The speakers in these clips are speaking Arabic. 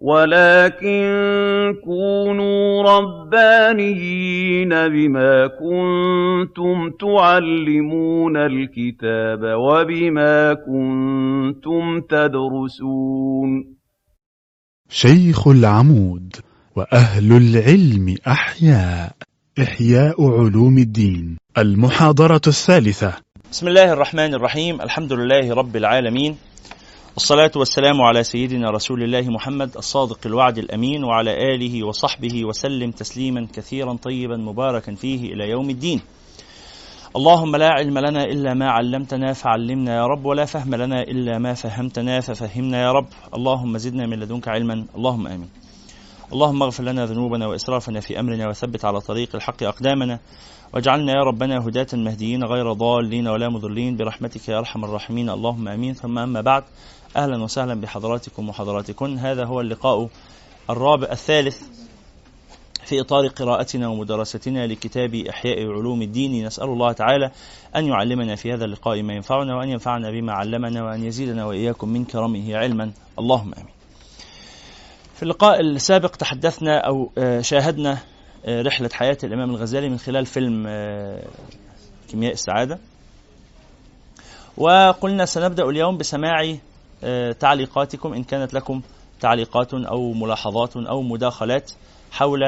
وَلَٰكِن كُونُوا رَبَّانِيِّينَ بِمَا كُنتُمْ تُعَلِّمُونَ الْكِتَابَ وَبِمَا كُنتُمْ تَدْرُسُونَ. شيخ العمود وأهل العلم أحياء إحياء علوم الدين. المحاضرة الثالثة. بسم الله الرحمن الرحيم. الحمد لله رب العالمين. والصلاة والسلام على سيدنا رسول الله محمد الصادق الوعد الأمين وعلى آله وصحبه وسلم تسليما كثيرا طيبا مباركا فيه إلى يوم الدين. اللهم لا علم لنا إلا ما علمتنا فعلمنا يا رب ولا فهم لنا إلا ما فهمتنا ففهمنا يا رب. اللهم زدنا من لدنك علما اللهم آمين. اللهم اغفر لنا ذنوبنا وإسرافنا في أمرنا وثبت على طريق الحق أقدامنا. واجعلنا يا ربنا هداة مهديين غير ضالين ولا مضلين. برحمتك يا أرحم الراحمين. اللهم آمين. ثم أما بعد. أهلا وسهلا بحضراتكم وحضراتكن. هذا هو اللقاء الرابع الثالث في إطار قراءتنا ومدرستنا لكتاب إحياء علوم الدين. نسأل الله تعالى أن يعلمنا في هذا اللقاء ما ينفعنا وأن ينفعنا بما علمنا وأن يزيدنا وإياكم من كرمه علما. اللهم آمين. في اللقاء السابق تحدثنا أو شاهدنا رحلة حياة الإمام الغزالي من خلال فيلم كيمياء السعادة. وقلنا سنبدأ اليوم بسماع تعليقاتكم إن كانت لكم تعليقات أو ملاحظات أو مداخلات حول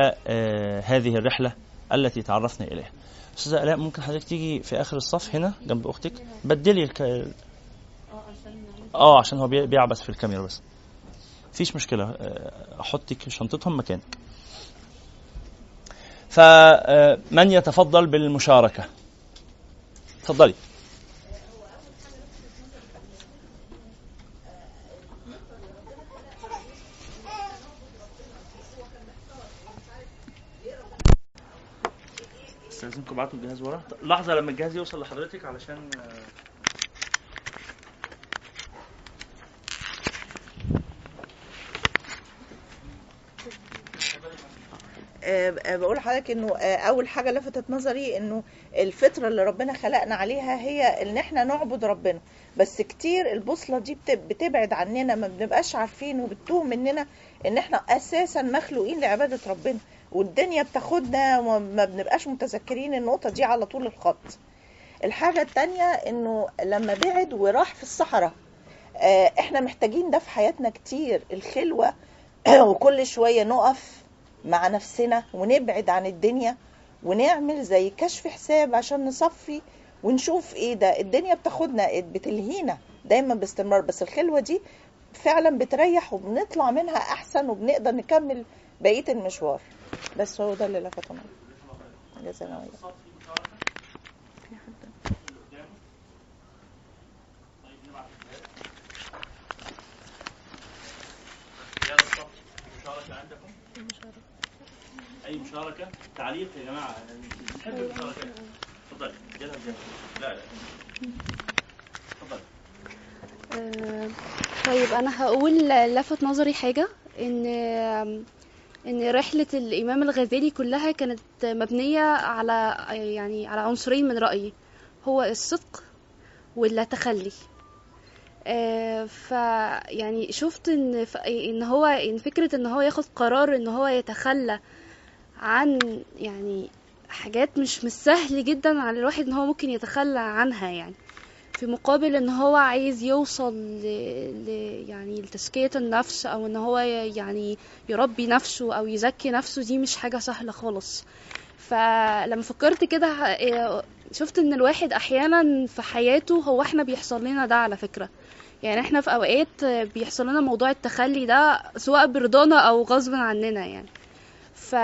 هذه الرحلة التي تعرفنا إليها. أستاذة آلاء ممكن حضرتك تيجي في آخر الصف هنا جنب أختك؟ بدلي الك... آه عشان هو بيعبث في الكاميرا بس. مفيش مشكلة أحطك شنطتهم مكانك. فمن يتفضل بالمشاركة؟ تفضلي. استاذنكم ابعتوا الجهاز ورا. لحظة لما الجهاز يوصل لحضرتك علشان أه بقول لحضرتك إنه أول حاجة لفتت نظري إنه الفطرة اللي ربنا خلقنا عليها هي إن إحنا نعبد ربنا. بس كتير البوصلة دي بتبعد عننا ما بنبقاش عارفين وبتتوه مننا إن إحنا أساسا مخلوقين لعبادة ربنا. والدنيا بتاخدنا وما بنبقاش متذكرين النقطة دي على طول الخط. الحاجة التانية إنه لما بعد وراح في الصحراء أه إحنا محتاجين ده في حياتنا كتير الخلوة. وكل شوية نقف مع نفسنا ونبعد عن الدنيا ونعمل زي كشف حساب عشان نصفي ونشوف إيه ده. الدنيا بتاخدنا بتلهينا دايما باستمرار. بس الخلوة دي فعلا بتريح وبنطلع منها أحسن وبنقدر نكمل بقية المشوار. بس هو ده اللي لفت نظري جزانا أي مشاركة؟ تعليق يا جماعة. نحب المشاركة؟ تفضل. جلها لا لا. تفضل. آه طيب أنا هقول لفت نظري حاجة إن إن رحلة الإمام الغزالي كلها كانت مبنية على يعني على عنصرين من رأيي. هو الصدق واللا تخلي. آه فيعني شفت إن إن هو إن فكرة إن هو ياخد قرار إن هو يتخلى عن يعني حاجات مش مش سهل جدا على الواحد إن هو ممكن يتخلى عنها يعني. في مقابل إن هو عايز يوصل ل... ل... يعني لتزكية النفس أو إن هو يعني يربي نفسه أو يزكي نفسه دي مش حاجة سهلة خالص. فلما فكرت كده شفت إن الواحد أحيانا في حياته هو إحنا بيحصل لنا ده على فكرة. يعني إحنا في أوقات بيحصل لنا موضوع التخلي ده سواء برضانا أو غصب عننا يعني. ف...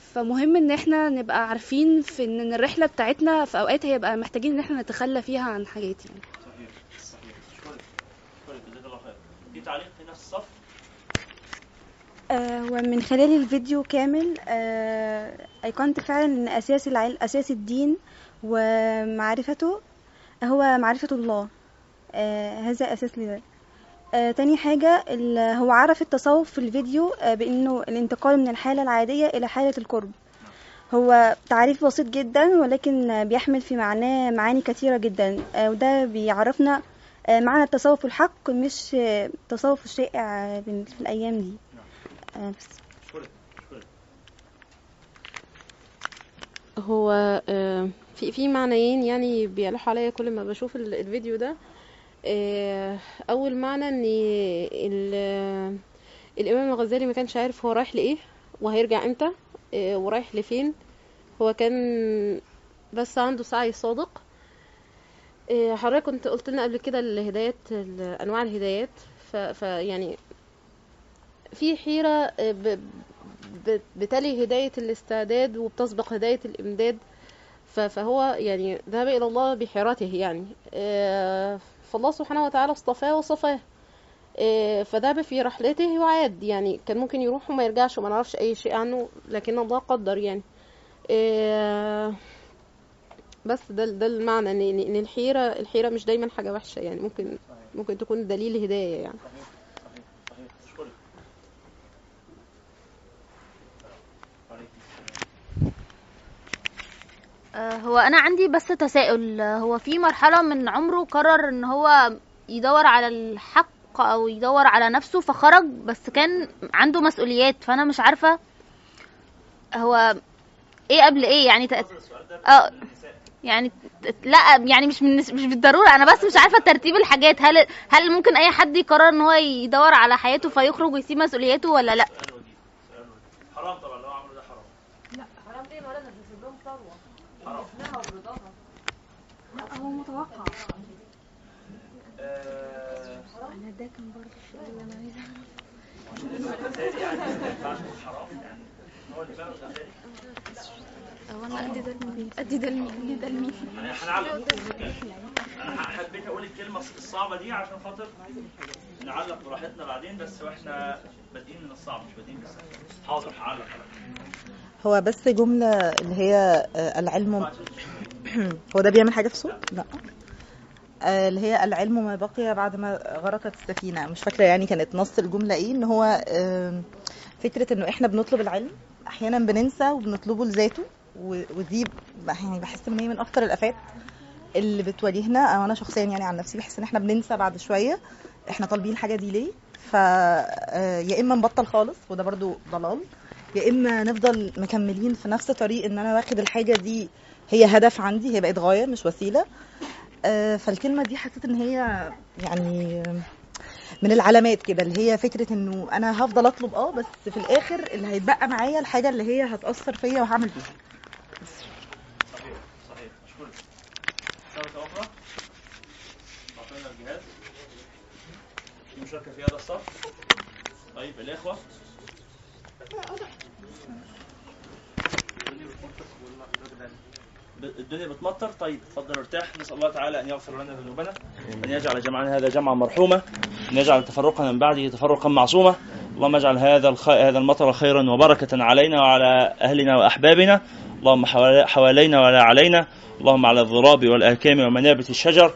فمهم إن إحنا نبقى عارفين في إن الرحلة بتاعتنا في أوقات هيبقى محتاجين إن إحنا نتخلى فيها عن حاجات يعني. صحيح صحيح آه ومن خلال الفيديو كامل آه أيقنت فعلا أن أساس العلم أساس الدين ومعرفته هو معرفة الله. آه هذا أساس لذلك. آه تاني حاجة هو عرف التصوف في الفيديو آه بأنه الانتقال من الحالة العادية إلى حالة القرب. هو تعريف بسيط جدا ولكن بيحمل في معناه معاني كثيرة جدا. آه وده بيعرفنا آه، معنى التصوف الحق مش آه، التصوف الشائع في الأيام دي. آه، بس. هو آه، في في معنيين يعني بيلوحوا عليا كل ما بشوف ال- الفيديو ده. أول معنى إن ال- الإمام الغزالي ما كانش عارف هو رايح لإيه وهيرجع إمتى آه، ورايح لفين. هو كان بس عنده سعي صادق. آه، حضرتك كنت قلت لنا قبل كده الهدايات ال- أنواع الهدايات. ف ف- يعني في حيرة بتلي هداية الاستعداد وبتسبق هداية الإمداد. فهو يعني ذهب إلى الله بحيرته يعني. فالله سبحانه وتعالى اصطفاه وصفاه. آه، فذهب في رحلته وعاد. يعني كان ممكن يروح وما يرجعش وما نعرفش أي شيء عنه لكن الله قدر يعني. آه، بس ده ده المعنى. ان الحيرة الحيرة مش دايما حاجة وحشة يعني. ممكن ممكن تكون دليل هداية يعني. هو أنا عندي بس تساؤل. آه، هو في مرحلة من عمره قرر إن هو يدور على الحق أو يدور على نفسه فخرج بس كان عنده مسؤوليات فأنا مش عارفة هو إيه قبل إيه؟ يعني تق... آه يعني لا يعني مش من مش بالضرورة. أنا بس مش عارفة ترتيب الحاجات. هل هل ممكن أي حد يقرر إن هو يدور على حياته فيخرج ويسيب مسؤولياته ولا لا؟ حرام طبعا لو عملوا ده حرام هو متوقع أنا ده كان برضه السؤال اللي حرام يعني هو أنا ادي ده لمين ادي ده لمين ادي ده لمين أنا حبيت أقول الكلمة الصعبه دي عشان خاطر نعلق براحتنا بعدين بس وإحنا بادئين من الصعب مش بادئين بالسهل حاضر هعلق هو بس جملة اللي هي آه، العلم هو ده بيعمل حاجة في صوت؟ لا. آه، اللي هي العلم ما بقي بعد ما غرقت السفينة. مش فاكرة يعني كانت نص الجملة إيه إن هو فكرة إنه إحنا بنطلب العلم أحيانا بننسى وبنطلبه لذاته ودي يعني بحس إن هي من أكتر الآفات اللي بتواجهنا. أو أنا شخصيا يعني عن نفسي بحس إن إحنا بننسى بعد شوية إحنا طالبين الحاجة دي ليه؟ ف آه، يا إما نبطل خالص وده برضو ضلال يا اما نفضل مكملين في نفس طريق ان أنا واخد الحاجة دي هي هدف عندي هي بقت غايه مش وسيله آه، فالكلمه دي حسيت ان هي يعني من العلامات كده اللي هي فكره انه أنا هفضل اطلب آه بس في الآخر اللي هيتبقى معايا الحاجة اللي هي هتاثر فيا وهعمل بيها صحيح صحيح أخرى أعطينا الجهاز في مشاركة في هذا الصف طيب الإخوة ب- الدنيا بتمطر. طيب اتفضل ارتاح نسأل الله تعالى أن يغفر لنا ذنوبنا أن يجعل جمعنا هذا جمعا مرحوما أن يجعل تفرقنا من بعده تفرقا معصوما اللهم اجعل هذا الخ... هذا المطر خيرا وبركة علينا وعلى أهلنا وأحبابنا. اللهم حوالي- حوالينا ولا علينا. اللهم على الضراب والآكام ومنابت الشجر.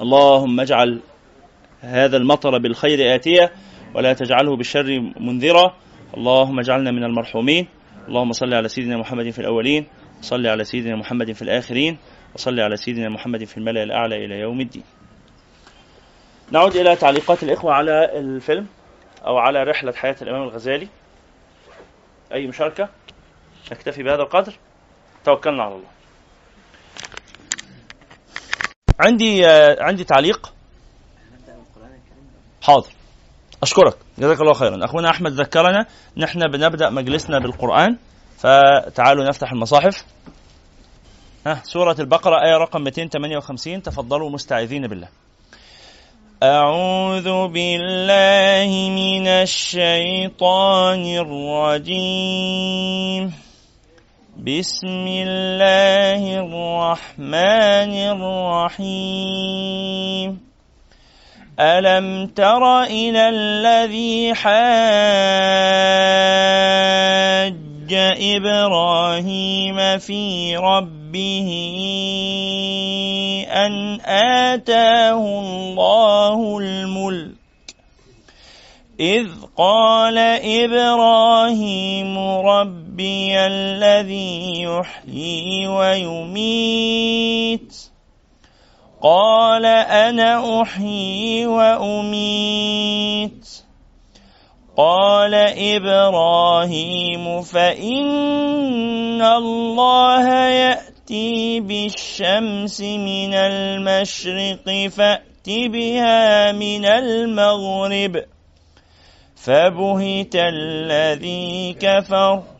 اللهم اجعل هذا المطر بالخير آتية ولا تجعله بالشر منذرا. اللهم اجعلنا من المرحومين. اللهم صل على سيدنا محمد في الأولين وصل على سيدنا محمد في الآخرين وصل على سيدنا محمد في الملأ الأعلى إلى يوم الدين. نعود إلى تعليقات الإخوة على الفيلم أو على رحلة حياة الإمام الغزالي. أي مشاركة؟ نكتفي بهذا القدر. توكلنا على الله. عندي آه، عندي تعليق. حاضر. أشكرك. جزاك الله خيرا. أخونا أحمد ذكرنا نحن بنبدأ مجلسنا بالقرآن فتعالوا نفتح المصاحف. ها سورة البقرة آية رقم 258 تفضلوا مستعيذين بالله. أعوذ بالله من الشيطان الرجيم. بسم الله الرحمن الرحيم. ألم تر إلى الذي حاج إبراهيم في ربه أن آتاه الله الملك إذ قال إبراهيم ربي الذي يحيي ويميت قال أنا أحيي وأميت. قال إبراهيم فإن الله يأتي بالشمس من المشرق فأت بها من المغرب. فبهت الذي كفر.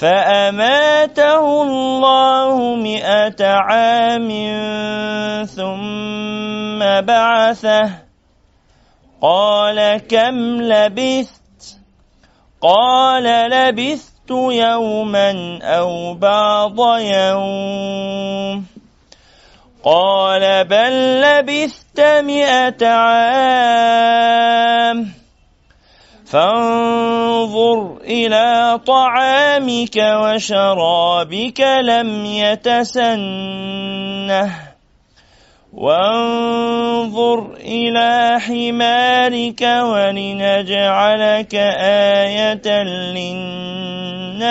فأماته الله مئة عام ثم بعثه. قال كم لبثت؟ قال لبثت يوما أو بعض يوم. قال بل لبثت مئة عام. فانظر إلى طعامك وشرابك لم يتسنه. وانظر إلى حمارك ولنجعلك آية للناس.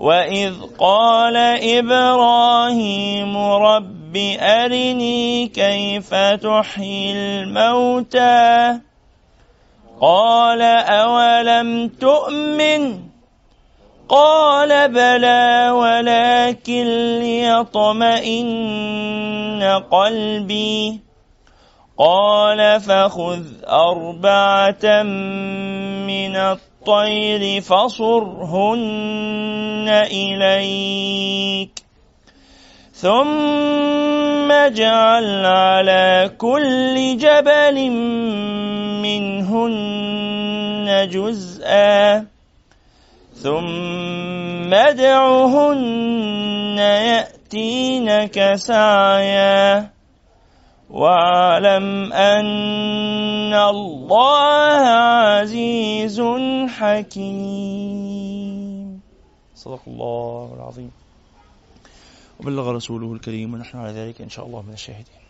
وإذ قال إبراهيم رب أرني كيف تحيي الموتى؟ قال أولم تؤمن؟ قال بلى ولكن ليطمئن قلبي. قال فخذ أربعة من الطيب الطير فصرهن إليك. ثم اجعل على كل جبل منهن جزءا. ثم ادعهن يأتينك سعيا. واعلم أن الله عزيز حكيم. صدق الله العظيم. وبلغ رسوله الكريم ونحن على ذلك إن شاء الله من الشاهدين.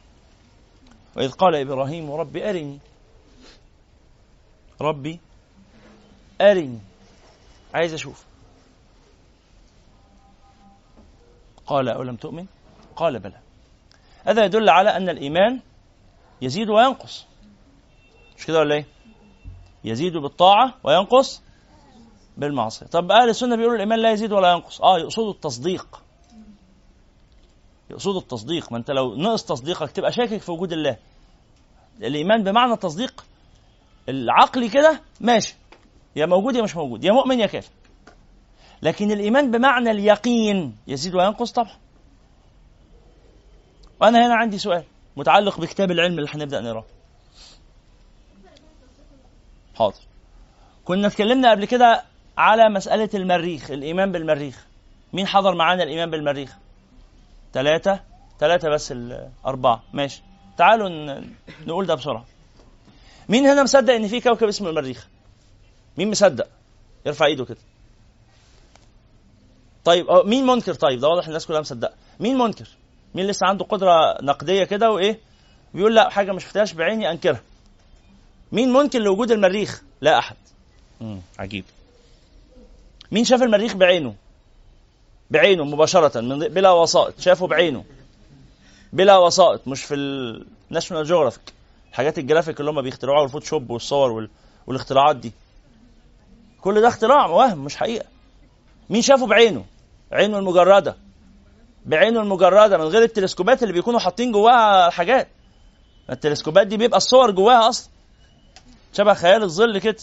وإذ قال إبراهيم رب أرني. ربي أرني. عايز أشوف. قال أولم تؤمن؟ قال بلى. هذا يدل على أن الإيمان يزيد وينقص. مش كده ولا إيه؟ يزيد بالطاعة وينقص بالمعصية. طب أهل السنة بيقولوا الإيمان لا يزيد ولا ينقص. آه يقصدوا التصديق. يقصدوا التصديق. ما أنت لو نقص تصديقك تبقى شاكك في وجود الله. الإيمان بمعنى التصديق العقلي كده ماشي. يا موجود يا مش موجود. يا مؤمن يا كافر. لكن الإيمان بمعنى اليقين يزيد وينقص طبعا. وأنا هنا عندي سؤال متعلق بكتاب العلم اللي هنبدأ نقرأه. حاضر. كنا اتكلمنا قبل كده على مسألة المريخ الإيمان بالمريخ. مين حضر معانا الإيمان بالمريخ؟ ثلاثة ثلاثة بس الأربعة. ماشي. تعالوا نقول ده بسرعة. مين هنا مصدق إن في كوكب اسمه المريخ؟ مين مصدق؟ يرفع إيده كده. طيب مين منكر؟ طيب ده واضح الناس كلها مصدقة. مين منكر؟ مين لسه عنده قدرة نقدية كده وإيه؟ بيقول لا حاجة ما شفتهاش بعيني أنكرها. مين منكر لوجود المريخ؟ لا أحد. مم. عجيب. مين شاف المريخ بعينه؟ بعينه مباشرة من بلا وسائط. شافه بعينه. بلا وسائط مش في ال National Geographic حاجات الجرافيك اللي هم بيخترعوها وال Photoshop والصور وال... والاختراعات دي. كل ده اختراع وهم مش حقيقة. مين شافه بعينه؟ عينه المجردة. بعينه المجردة من غير التلسكوبات اللي بيكونوا حاطين جواها حاجات. التلسكوبات دي بيبقى الصور جواها أصلا. شبه خيال الظل كده.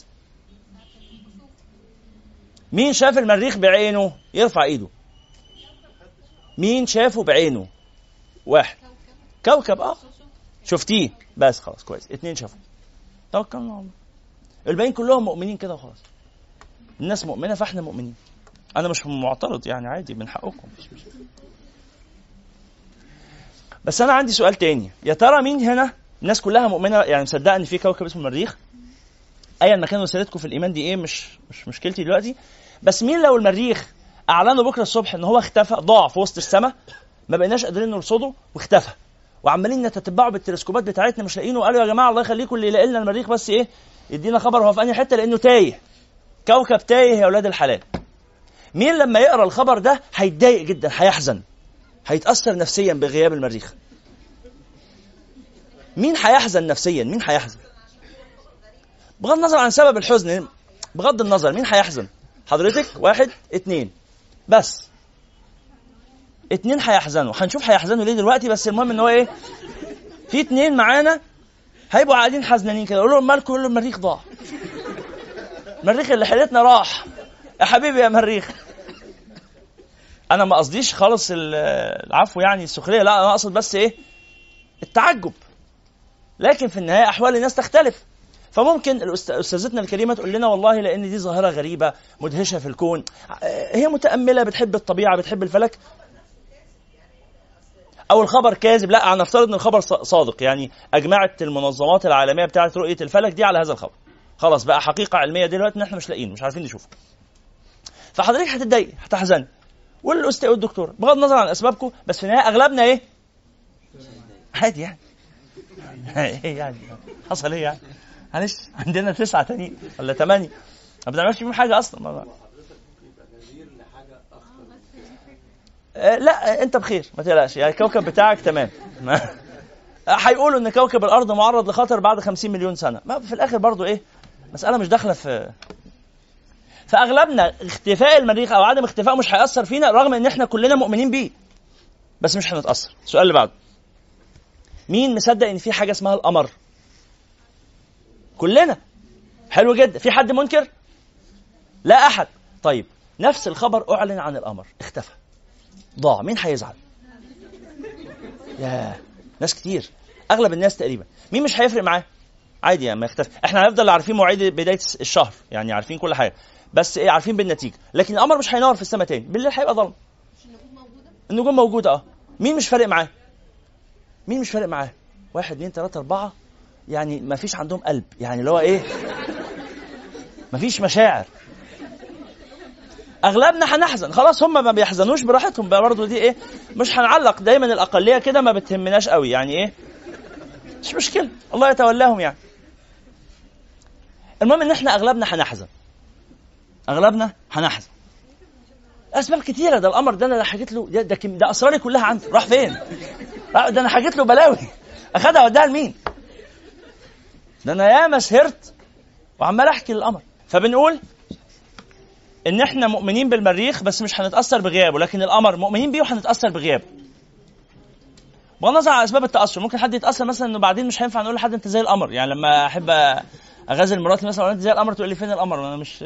مين شاف المريخ بعينه؟ يرفع إيده. مين شافه بعينه؟ واحد. كوكب آه. شفتيه؟ بس خلاص كويس. اتنين شافوا. توكلنا على الله. الباقيين كلهم مؤمنين كده وخلاص. الناس مؤمنة فاحنا مؤمنين. أنا مش معترض يعني عادي من حقكم. بس أنا عندي سؤال تاني. يا ترى مين هنا؟ الناس كلها مؤمنة يعني مصدقه ان في كوكب اسمه المريخ. ايا ما كان وسيلتكم في الإيمان دي إيه؟ مش مش مشكلتي دلوقتي. بس مين لو المريخ أعلنوا بكرة الصبح إن هو اختفى ضاع في وسط السماء ما بقيناش قادرين نرصده واختفى. وعمالين نتتبعه بالتلسكوبات بتاعتنا مش لاقيينه قالوا يا جماعة الله يخليكم اللي يلاقي لنا المريخ بس إيه؟ يدينا خبر هو في أنهي حتة؟ لأنه تايه. كوكب تايه يا أولاد الحلال. مين لما يقرأ الخبر ده هيتضايق جدا هيحزن. هيتأثر نفسيا بغياب المريخ. مين هيحزن نفسيا؟ مين هيحزن؟ بغض النظر عن سبب الحزن بغض النظر مين هيحزن؟ حضرتك؟ واحد اتنين. بس. اتنين هيحزنوا. هنشوف هيحزنوا ليه دلوقتي بس المهم إن هو إيه؟ في اتنين معانا هيبقوا قاعدين حزنانين كده. يقولوا لهم مالكم؟ يقولوا المريخ ضاع. المريخ اللي حيلتنا راح. يا حبيبي يا مريخ. أنا ما قصديش خالص العفو يعني السخرية لا أنا أقصد بس إيه؟ التعجب. لكن في النهاية أحوال الناس تختلف. فممكن أستاذتنا الكريمة تقول لنا والله لأن دي ظاهرة غريبة مدهشة في الكون. هي متأملة بتحب الطبيعة بتحب الفلك. أو الخبر كاذب لا نفترض إن الخبر صادق. يعني أجمعت المنظمات العالمية بتاعه رؤية الفلك دي على هذا الخبر. خلاص بقى حقيقة علمية دلوقتي إن إحنا مش لاقيين مش عارفين نشوفه فحضرتك هتتضايق هتحزن. والأستاذ والدكتور بغض النظر عن أسبابكم بس في النهاية أغلبنا إيه؟ عادي يعني. إيه يعني؟ حصل إيه يعني؟ معلش عندنا تسعة تانيين ولا ثمانيه ما بنعملش فيهم حاجة أصلا. آه، لا أنت بخير ما تقلقش. يعني الكوكب بتاعك تمام. هيقولوا إن كوكب الأرض معرض لخطر بعد 50 مليون سنة. ما في الآخر برضو إيه؟ مسألة مش داخلة في فأغلبنا اختفاء المريخ أو عدم اختفائه مش هيأثر فينا رغم إن إحنا كلنا مؤمنين بيه. بس مش هنتأثر. السؤال اللي بعده. مين مصدق إن في حاجة اسمها القمر؟ كلنا. حلو جدا. في حد منكر؟ لا أحد. طيب نفس الخبر أعلن عن القمر. اختفى. ضاع. مين هيزعل؟ يا ناس كتير. أغلب الناس تقريبا. مين مش هيفرق معاه؟ عادي يعني ما يختفي إحنا هنفضل عارفين مواعيد بداية الشهر يعني عارفين كل حاجة. بس إيه عارفين بالنتيجة. لكن القمر مش هينور في السماء تاني. بالليل هيبقى ضلمه النجوم موجودة؟ آه. مين مش فارق معاه؟ مين مش فارق معاه؟ واحد اثنين ثلاثة أربعة. يعني ما فيش عندهم قلب. يعني اللي هو إيه؟ ما فيش مشاعر. أغلبنا هنحزن. خلاص هم ما بيحزنوش براحتهم. برضه دي إيه؟ مش هنعلق. دايما الأقلية كده ما بتهمناش قوي. يعني إيه؟ مش مشكلة. الله يتولاهم يعني. المهم إن إحنا أغلبنا هنحزن. أغلبنا هنحزن. أسباب كتيرة. ده القمر ده أنا حكيت له ده, ده, ده أسراري كلها عنده راح فين؟ ده أنا حكيت له بلاوي. أخدها وداها لمين؟ ده أنا ياما سهرت وعمال أحكي للقمر فبنقول إن إحنا مؤمنين بالمريخ بس مش هنتأثر بغيابه لكن القمر مؤمنين بيه وهنتأثر بغيابه. بغض النظر عن أسباب التأثر ممكن حد يتأثر مثلا إنه بعدين مش هينفع نقول لحد أنت زي القمر. يعني لما أحب أغازل مراتي مثلا أنت زي القمر؟ تقول لي فين القمر؟ وأنا مش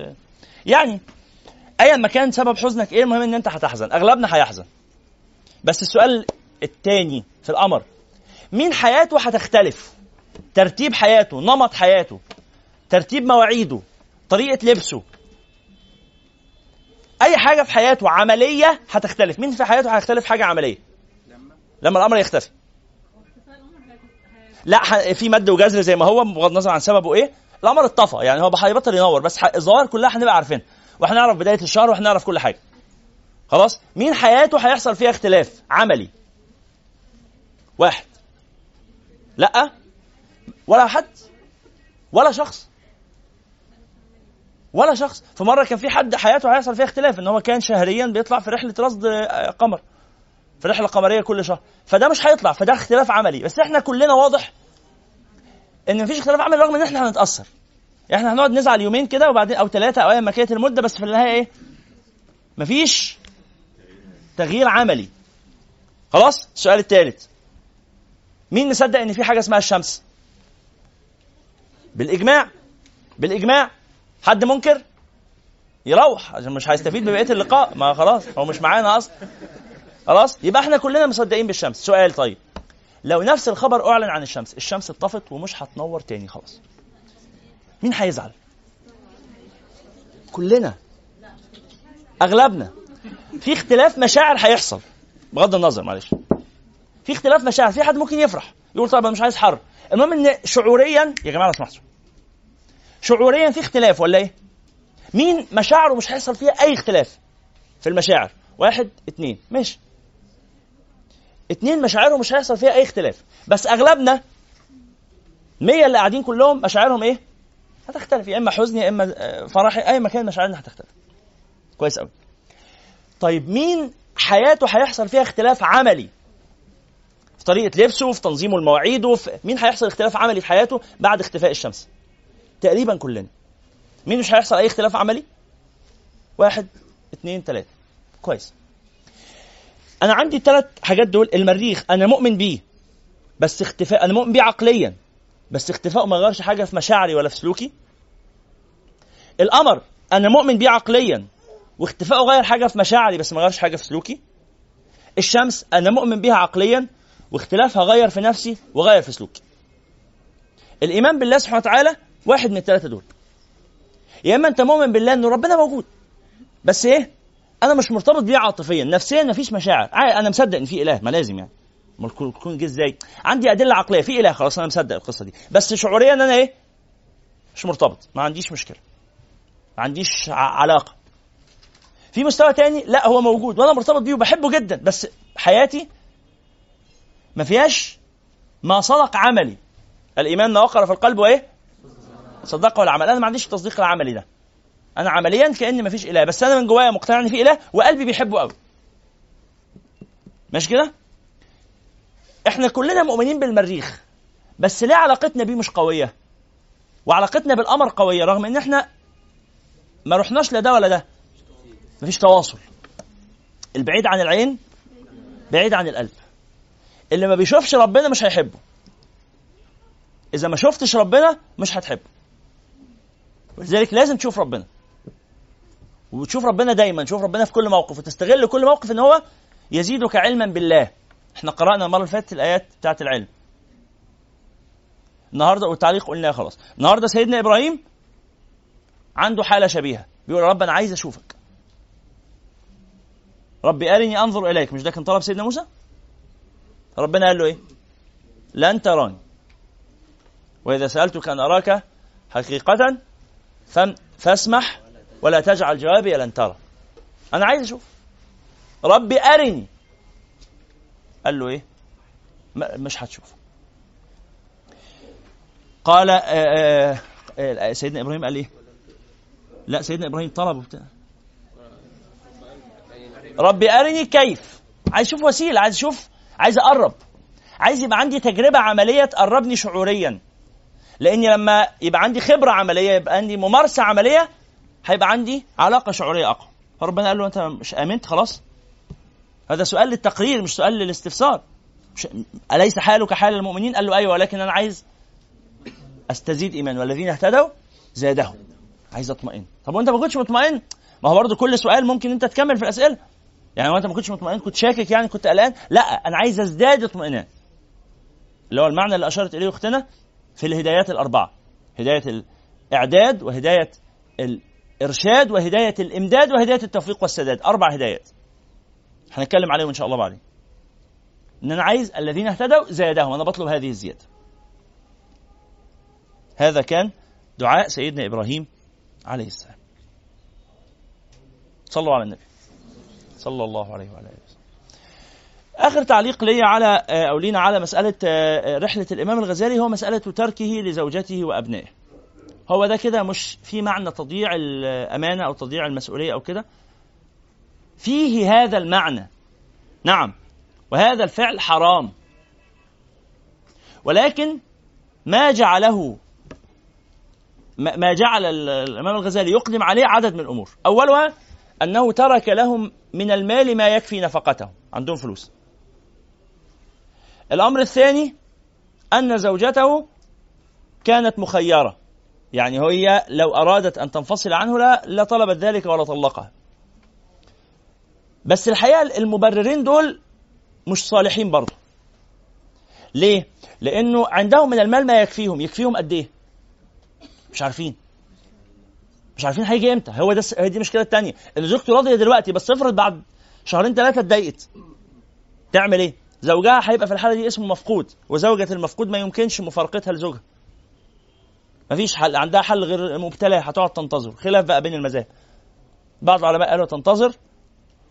يعني ايا ما كان سبب حزنك إيه المهم إن أنت هتحزن. أغلبنا هيحزن. بس السؤال الثاني في القمر مين حياته هتختلف؟ ترتيب حياته نمط حياته ترتيب مواعيده طريقة لبسه. أي حاجة في حياته عملية هتختلف. مين في حياته هيختلف حاجة عملية؟ لما الأمر يختفي. لا في مد وجزر زي ما هو بغض النظر عن سببه إيه؟ القمر اتطفى يعني هو هيبطل ينور بس الظواهر كلها هنبقى عارفينها وهنعرف بداية الشهر وهنعرف كل حاجة. خلاص؟ مين حياته هيحصل فيها اختلاف؟ عملي. واحد. لأ. ولا حد. ولا شخص. ولا شخص. في مرة كان في حد حياته هيحصل فيها اختلاف إن هو كان شهريا بيطلع في رحلة رصد قمر. في رحلة قمرية كل شهر. فده مش هيطلع فده اختلاف عملي. بس إحنا كلنا واضح إن مفيش اختلاف عملي رغم إن إحنا هنتأثر. يعني إحنا هنقعد نزعل يومين كده وبعدين أو ثلاثة أو ايا ما كانت المدة بس في النهاية إيه؟ مفيش تغيير عملي. خلاص؟ السؤال الثالث مين مصدق إن في حاجة اسمها الشمس؟ بالإجماع؟ بالإجماع؟ حد منكر؟ يروح. عشان مش هيستفيد ببقية اللقاء. ما خلاص هو مش معانا أصلا. خلاص؟ يبقى إحنا كلنا مصدقين بالشمس. سؤال طيب. لو نفس الخبر أعلن عن الشمس الشمس اتطفت ومش هتنور تاني خلاص. مين هيزعل؟ كلنا. أغلبنا. في اختلاف مشاعر هيحصل. بغض النظر معلش. في اختلاف مشاعر. في حد ممكن يفرح. يقول طيب أنا مش عايز حر. المهم إن شعوريا يا جماعة لو سمحتوا شعوريا في اختلاف ولا إيه؟ مين مشاعره مش هيحصل فيها أي اختلاف في المشاعر؟ واحد اتنين. ماشي. اتنين مشاعرهم مش هيحصل فيها أي اختلاف. بس أغلبنا مية اللي قاعدين كلهم مشاعرهم إيه؟ هتختلف. يا إما حزن يا إما آه، فرح أي مكان مشاعرنا هتختلف. كويس قوي طيب مين حياته هيحصل فيها اختلاف عملي؟ في طريقة لبسه في تنظيمه لمواعيده في مين هيحصل اختلاف عملي في حياته بعد اختفاء الشمس؟ تقريبا كلنا. مين مش هيحصل أي اختلاف عملي؟ واحد اثنين ثلاثة كويس. أنا عندي الثلاث حاجات دول المريخ أنا مؤمن بيه بس اختفاء أنا مؤمن بيه عقليا بس اختفائه ما غيرش حاجة في مشاعري ولا في سلوكي. القمر أنا مؤمن بيه عقليا واختفائه غير حاجة في مشاعري بس ما غيرش حاجة في سلوكي. الشمس أنا مؤمن بيها عقليا واختلافها غير في نفسي وغير في سلوكي. الإيمان بالله سبحانه وتعالى واحد من الثلاثه دول. يا إما أنت مؤمن بالله انه ربنا موجود بس إيه؟ أنا مش مرتبط بيه عاطفيا. نفسيا مفيش مشاعر. أنا مصدق إن في إله. ما لازم يعني. ما تكون جه إزاي؟ عندي أدلة عقلية. في إله. خلاص أنا مصدق القصة دي. بس شعوريا أنا إيه؟ مش مرتبط. ما عنديش مشكلة. ما عنديش علاقة. في مستوى تاني؟ لا هو موجود. وأنا مرتبط بيه وبحبه جدا. بس حياتي ما فيهاش ما صدق عملي. الإيمان ما وقر في القلب وإيه؟ صدقه العمل. أنا ما عنديش التصديق العملي ده. أنا عمليا كان ما فيش إله بس أنا من جوايا مقتنع إن في إله وقلبي بيحبه قوي. ماشي كده؟ إحنا كلنا مؤمنين بالمريخ بس ليه علاقتنا بيه مش قوية؟ وعلاقتنا بالقمر قوية رغم إن إحنا ما رحناش لا ده ولا ده. مفيش تواصل. البعيد عن العين بعيد عن القلب. اللي ما بيشوفش ربنا مش هيحبه. إذا ما شفتش ربنا مش هتحبه. ولذلك لازم تشوف ربنا. وتشوف ربنا دايما تشوف ربنا في كل موقف وتستغل كل موقف إن هو يزيدك علما بالله. إحنا قرأنا المرة اللي فاتت الآيات بتاعت العلم. النهارده والتعليق قلناه خلاص. النهارده سيدنا إبراهيم عنده حالة شبيهة. بيقول رب أنا عايز أشوفك. ربي أرني أنظر إليك. مش ده كان طلب سيدنا موسى؟ ربنا قال له إيه؟ لن تراني. وإذا سألتك أن أراك حقيقة فاسمح ولا تجعل جوابي لن ترى. أنا عايز أشوف. ربي أرني. قال له م- مش هتشوف قال آه، آه، آه، سيدنا إبراهيم قال إيه؟ لا سيدنا إبراهيم طلب وبتاع ربي أرني كيف؟ عايز أشوف وسيلة عايز أشوف عايز أقرب. عايز يبقى عندي تجربة عملية تقربني شعوريا. لأني لما يبقى عندي خبرة عملية يبقى عندي ممارسة عملية هيبقى عندي علاقة شعورية أقوى. فربنا قال له أنت مش آمنت؟ خلاص. هذا سؤال للتقرير مش سؤال للاستفسار. مش أليس حالك حال المؤمنين؟ قال له أيوه ولكن أنا عايز أستزيد ايمان والذين اهتدوا زادهم. عايز أطمئن. طب وأنت ما كنتش مطمئن؟ ما هو برضه كل سؤال ممكن أنت تكمل في الأسئلة. يعني وأنت ما كنتش مطمئن؟ كنت شاكك يعني؟ كنت قلقان؟ لا أنا عايز أزداد اطمئنان. اللي هو المعنى اللي أشارت إليه أختنا في الهدايات الأربعة. هداية الإعداد وهداية الارشاد وهداية الإمداد وهداية التوفيق والسداد. أربع هدايات. هنتكلم عليهم إن شاء الله بعدين. إن أنا عايز الذين اهتدوا زادهم أنا بطلب هذه الزيادة. هذا كان دعاء سيدنا إبراهيم عليه السلام. صلوا على النبي. صلى الله عليه وعلى آله وسلم. آخر تعليق لي على أو لينا على مسألة رحلة الإمام الغزالي هو مسألة تركه لزوجته وأبنائه. هو ده كده مش في معنى تضييع الأمانة أو تضييع المسؤولية أو كده؟ فيه هذا المعنى. نعم. وهذا الفعل حرام. ولكن ما جعله ما جعل الإمام الغزالي يقدم عليه عدد من الأمور. أولها أنه ترك لهم من المال ما يكفي نفقتهم. عندهم فلوس. الأمر الثاني أن زوجته كانت مخيرة. يعني هي لو أرادت أن تنفصل عنه لا لطلبت ذلك ولا طلقها. بس الحقيقة المبررين دول مش صالحين برضه. ليه؟ لأنه عندهم من المال ما يكفيهم. يكفيهم قد إيه؟ مش عارفين. مش عارفين هيجي إمتى. هو ده هي دي المشكلة الثانية ان زوجته راضيه دلوقتي بس افرض بعد شهرين ثلاثة اتضايقت. تعمل إيه؟ زوجها هيبقى في الحالة دي اسمه مفقود. وزوجة المفقود ما يمكنش مفارقتها لزوجها. مفيش حل عندها حل غير مبتلاه هتقعد تنتظر. خلاف بقى بين المذاهب. بعض العلماء قالوا تنتظر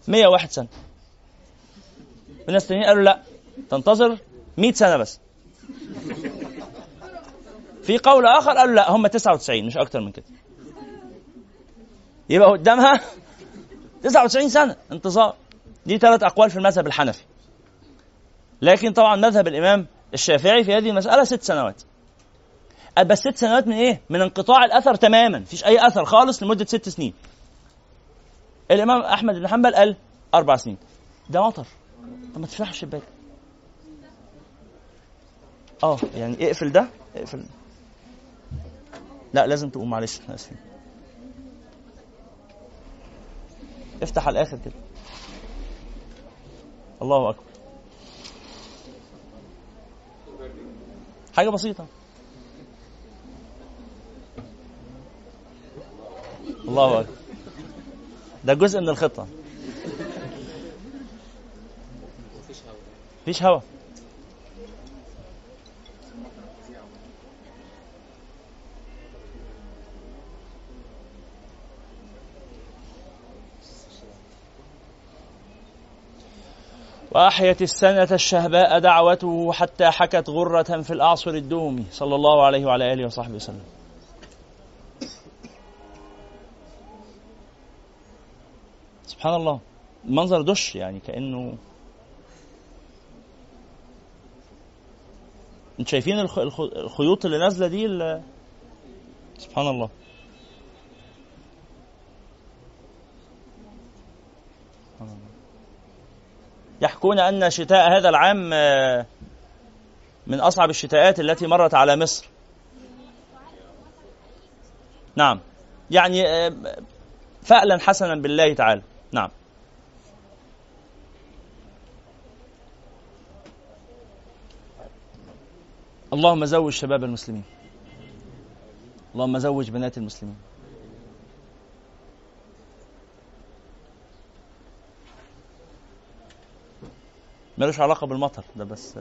101 سنة. وناس تانيين قالوا لا تنتظر 100 سنة بس. في قول آخر قالوا لا هم 99 مش أكتر من كده. يبقى قدامها 99 سنة انتظار. دي ثلاث أقوال في المذهب الحنفي. لكن طبعا مذهب الإمام الشافعي في هذه المسألة ست سنوات. بس ست سنوات من إيه؟ من انقطاع الأثر تماما، مفيش أي أثر خالص لمدة ست سنين. الإمام أحمد بن حنبل قال أربع سنين. ده مطر. طب ما تفتحش الشباك. آه يعني اقفل ده اقفل لا لازم تقوم معلش إحنا آسفين. افتح على الآخر كده. الله أكبر. حاجة بسيطة. الله أكبر. ده جزء من الخطة. مفيش هوا. وأحيت السنة الشهباء دعوته حتى حكت غرة في الأعصر الدومي صلى الله عليه وعلى آله وصحبه وسلم. سبحان الله المنظر دش يعني كأنه انت شايفين الخيوط اللي نازلة دي اللي... سبحان الله. يحكون أن شتاء هذا العام آه، من أصعب الشتاءات التي مرت على مصر. نعم. يعني آه، فألا حسنا بالله تعالى نعم اللهم زوج شباب المسلمين. اللهم زوج بنات المسلمين. ملوش علاقة بالمطر ده بس.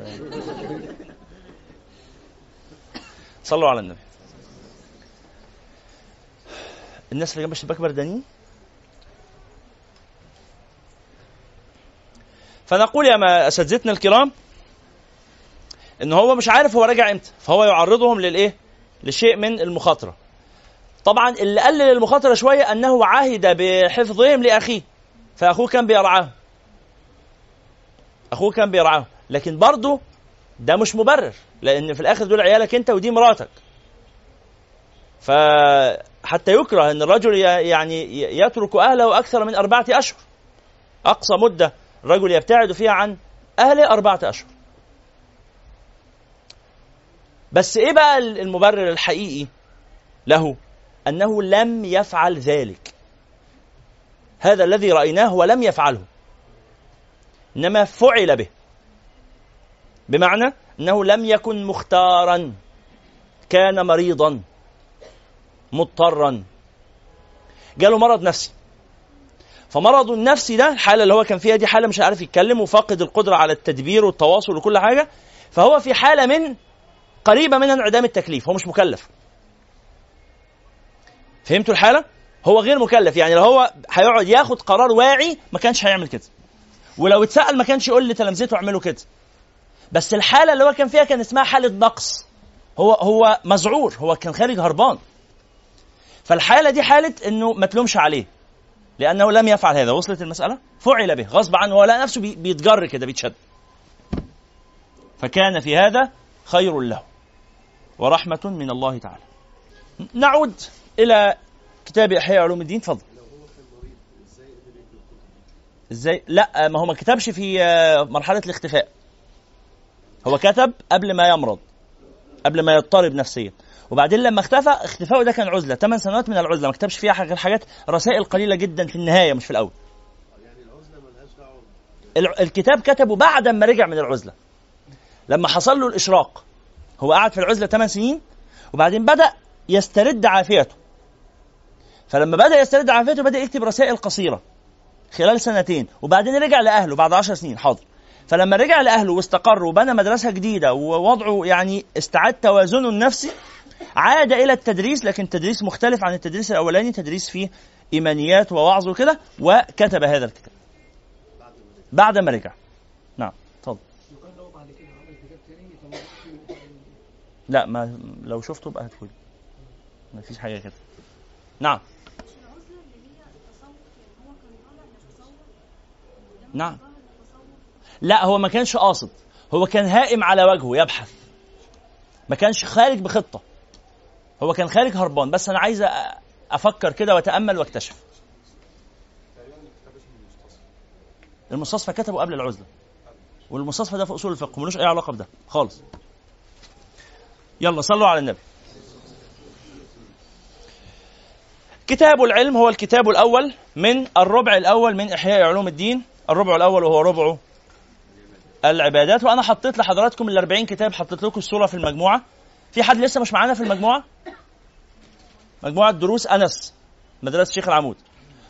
صلوا على النبي. الناس اللي جنب الشباك بردانين؟ فنقول يا أساتذتنا الكرام إن هو مش عارف هو راجع إمتى فهو يعرضهم للإيه؟ لشيء من المخاطرة. طبعا اللي قلل المخاطرة شوية أنه عهد بحفظهم لأخيه فأخوه كان بيرعاه أخوه كان بيرعاه لكن برضه ده مش مبرر لأن في الآخر دول عيالك أنت ودي مراتك. فحتى يكره إن الرجل يعني يترك أهله أكثر من أربعة أشهر. أقصى مدة الرجل يبتعد فيها عن أهله أربعة أشهر. بس إيه بقى المبرر الحقيقي له؟ أنه لم يفعل ذلك. هذا الذي رأيناه ولم يفعله. إنما فعل به. بمعنى أنه لم يكن مختارا. كان مريضا. مضطرا. جاله مرض نفسي. فمرضه النفسي ده الحاله اللي هو كان فيها دي حالة مش عارف يتكلم وفاقد القدرة على التدبير والتواصل وكل حاجة. فهو في حالة من قريبة من انعدام التكليف هو مش مكلف. فهمتوا الحالة؟ هو غير مكلف يعني لو هو هيقعد ياخد قرار واعي ما كانش هيعمل كده. ولو اتسأل ما كانش يقول لتلامذته اعملوا كده. بس الحالة اللي هو كان فيها كان اسمها حالة نقص. هو هو مذعور هو كان خارج هربان. فالحالة دي حالة إنه ما تلومش عليه. لأنه لم يفعل هذا. وصلت المسألة؟ فعل به غصب عنه هو لقى نفسه بيتجر كده بيتشد. فكان في هذا خير له ورحمة من الله تعالى. نعود إلى كتاب إحياء علوم الدين تفضل. إزاي؟ لا ما هو ما كتبش في مرحلة الاختفاء. هو كتب قبل ما يمرض قبل ما يضطرب نفسيا. وبعدين لما اختفى اختفائه ده كان عزلة. 8 سنوات من العزلة. ما كتبش فيها غير حاجات رسائل قليلة جدا في النهاية مش في الأول. الع- الكتاب كتبه بعد ما رجع من العزلة. لما حصل له الإشراق هو قعد في العزلة 8 سنين وبعدين بدأ يسترد عافيته. فلما بدأ يسترد عافيته بدأ يكتب رسائل قصيرة خلال سنتين وبعدين رجع لأهله بعد 10 سنين. حاضر. فلما رجع لأهله واستقر وبنى مدرسة جديدة ووضعه يعني استعاد توازنه النفسي عاد إلى التدريس لكن تدريس مختلف عن التدريس الأولاني. تدريس فيه إيمانيات ووعظ وكده وكتب هذا الكتاب. بعد ما رجع نعم اتفضل لا ما لو شفته بقى ما فيش حاجة كده. نعم. نعم. لا هو ما كانش قاصد. هو كان هائم على وجهه يبحث. ما كانش خارج بخطة. هو كان خارج هربان. بس أنا عايز أفكر كده وأتأمل وأكتشف. المستصفى كتبه قبل العزلة. والمستصفى ده في أصول الفقه. ملوش أي علاقة بده. خالص. يلا صلوا على النبي. كتاب العلم هو الكتاب الأول من الربع الأول من إحياء علوم الدين. الربع الأول وهو ربع العبادات. وأنا حطيت لحضراتكم ال 40 كتاب حطيت لكم الصورة في المجموعة. في حد لسه مش معانا في المجموعة؟ مجموعة دروس أنس مدرسة شيخ العمود.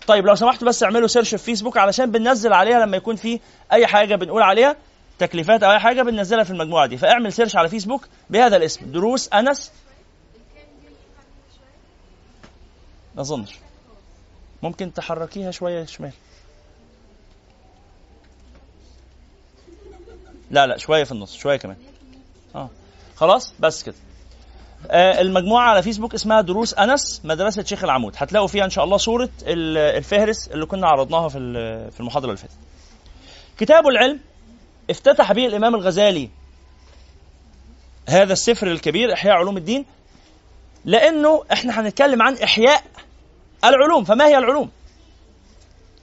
طيب لو سمحتوا بس اعملوا search في فيسبوك علشان بننزل عليها لما يكون في أي حاجة بنقول عليها. تكليفات أو أي حاجة بننزلها في المجموعة دي. فاعمل search على فيسبوك بهذا الاسم دروس أنس. ما أظنش. ممكن تحركيها شوية شمال. لا لا شوية في النص شوية كمان. آه. خلاص؟ بس كده. آه المجموعة على فيسبوك اسمها دروس أنس مدرسة شيخ العمود. هتلاقوا فيها إن شاء الله صورة ال- الفهرس اللي كنا عرضناها في في المحاضرة اللي فاتت. كتاب العلم افتتح به الإمام الغزالي هذا السفر الكبير إحياء علوم الدين لأنه إحنا هنتكلم عن إحياء العلوم. فما هي العلوم؟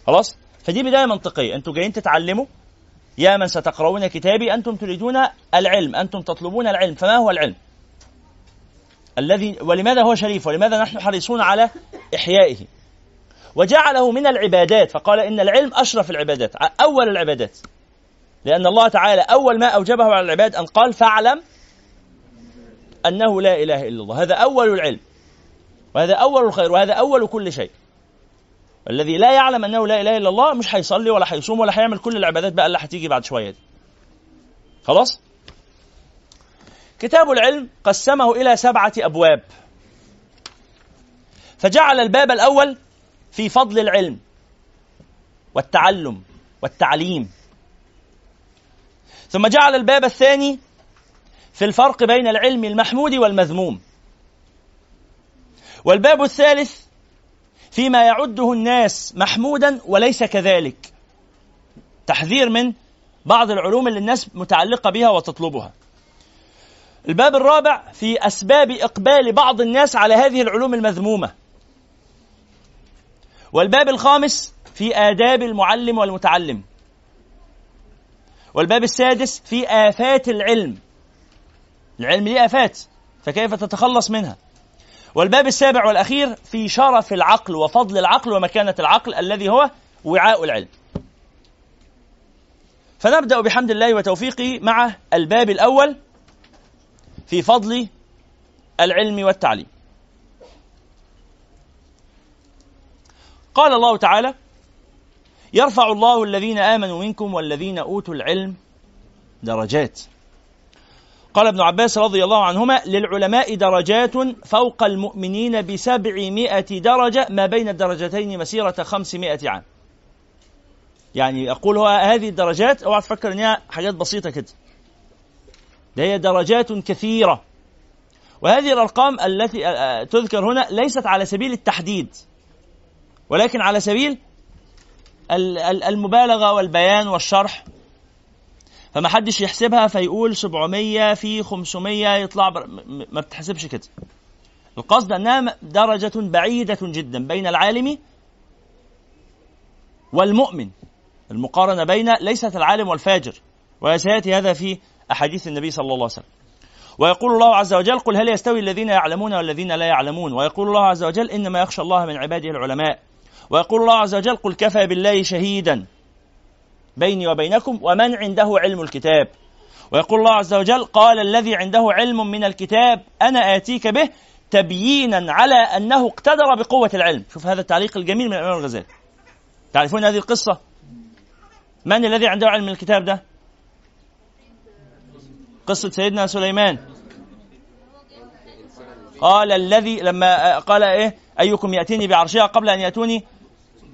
خلاص؟ فدي بداية منطقية. أنتوا جايين تتعلموا يا من ستقرؤون كتابي أنتم تريدون العلم أنتم تطلبون العلم. فما هو العلم؟ الذي ولماذا هو شريف؟ ولماذا نحن حريصون على إحيائه؟ وجعله من العبادات. فقال إن العلم أشرف العبادات أول العبادات. لأن الله تعالى أول ما أوجبه على العباد أن قال فاعلم أنه لا إله إلا الله. هذا أول العلم. وهذا أول الخير. وهذا أول كل شيء. الذي لا يعلم أنه لا إله إلا الله مش هيصلي ولا هيصوم ولا هيعمل كل العبادات بقى اللي هتيجي بعد شوية دي. خلاص؟ كتاب العلم قسمه إلى سبعة أبواب. فجعل الباب الأول في فضل العلم والتعلم والتعليم. ثم جعل الباب الثاني في الفرق بين العلم المحمود والمذموم. والباب الثالث فيما يعده الناس محمودا وليس كذلك. تحذير من بعض العلوم اللي الناس متعلقة بها وتطلبها. الباب الرابع في أسباب إقبال بعض الناس على هذه العلوم المذمومة. والباب الخامس في آداب المعلم والمتعلم. والباب السادس في آفات العلم. العلم ليه آفات فكيف تتخلص منها؟ والباب السابع والأخير في شرف العقل وفضل العقل ومكانة العقل الذي هو وعاء العلم. فنبدأ بحمد الله وتوفيقه مع الباب الأول في فضل العلم والتعليم. قال الله تعالى يرفع الله الذين آمنوا منكم والذين أوتوا العلم درجات. قال ابن عباس رضي الله عنهما للعلماء درجات فوق المؤمنين بسبعمائة درجة ما بين الدرجتين مسيرة خمسمائة عام. يعني يقول هو هذه الدرجات أوعى تفكر إنها حاجات بسيطة كده. ده هي درجات كثيرة. وهذه الأرقام التي تذكر هنا ليست على سبيل التحديد ولكن على سبيل المبالغة والبيان والشرح. فما حدش يحسبها فيقول 700 في 500 يطلع بر... ما بتحسبش كده. القصد أنها درجة بعيدة جدا بين العالم والمؤمن. المقارنة بين ليست العالم والفاجر. وسيأتي هذا في أحاديث النبي صلى الله عليه وسلم. ويقول الله عز وجل قل هل يستوي الذين يعلمون والذين لا يعلمون؟ ويقول الله عز وجل إنما يخشى الله من عباده العلماء. ويقول الله عز وجل قل كفى بالله شهيدا بيني وبينكم ومن عنده علم الكتاب. ويقول الله عز وجل قال الذي عنده علم من الكتاب أنا آتيك به تبيينا على أنه اقتدر بقوة العلم. شوف هذا التعليق الجميل من الإمام الغزالي. تعرفون هذه القصة؟ من الذي عنده علم الكتاب ده؟ قصة سيدنا سليمان. قال الذي لما قال إيه؟ أيكم يأتيني بعرشها قبل أن يأتوني؟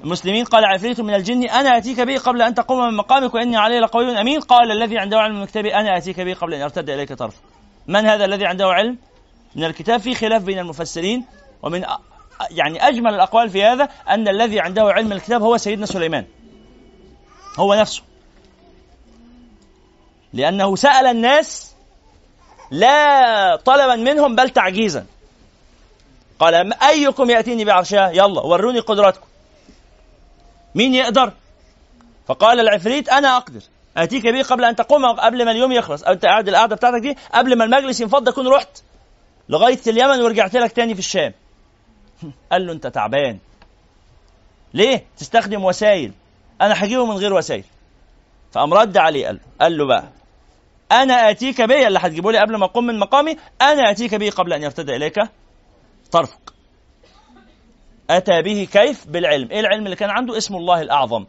مسلمين قال عفريت من الجن أنا أتيك به قبل أن تقوم من مقامك وإني عليه لقوي أمين. قال الذي عنده علم من الكتاب أنا أتيك به قبل أن يرتد إليك طرفك من هذا الذي عنده علم؟ من الكتاب. في خلاف بين المفسرين ومن يعني أجمل الأقوال في هذا أن الذي عنده علم الكتاب هو سيدنا سليمان. هو نفسه. لأنه سأل الناس لا طلبا منهم بل تعجيزا. قال أيكم يأتيني بعرشها؟ يلا وروني قدراتكم. مين يقدر؟ فقال العفريت أنا أقدر. أتيك به قبل أن تقوم قبل ما اليوم يخلص. أنت قاعد القعدة بتاعتك دي قبل ما المجلس ينفض أكون رحت. لغاية اليمن ورجعت لك تاني في الشام. قال له أنت تعبان. ليه؟ تستخدم وسائل أنا هجيبه من غير وسائل فقام رد عليه قال له قال له بقى أنا آتيك به اللي هتجيبه لي قبل ما أقوم من مقامي أنا آتيك به قبل أن يرتد إليك. طرفك أتى به كيف؟ بالعلم. إيه العلم اللي كان عنده؟ اسم الله الأعظم.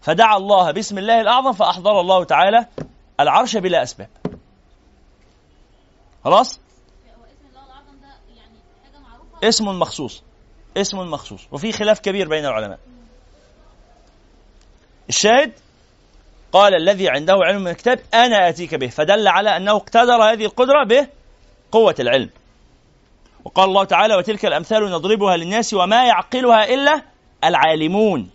فدعا الله باسم الله الأعظم فأحضر الله تعالى العرش بلا أسباب. خلاص؟ اسم مخصوص. اسم مخصوص. وفي خلاف كبير بين العلماء. الشاهد؟ قال الذي عنده علم من الكتاب أنا آتيك به. فدل على أنه اقتدر هذه القدرة بقوة العلم. وقال الله تعالى وتلك الأمثال نضربها للناس وما يعقلها إلا العالمون.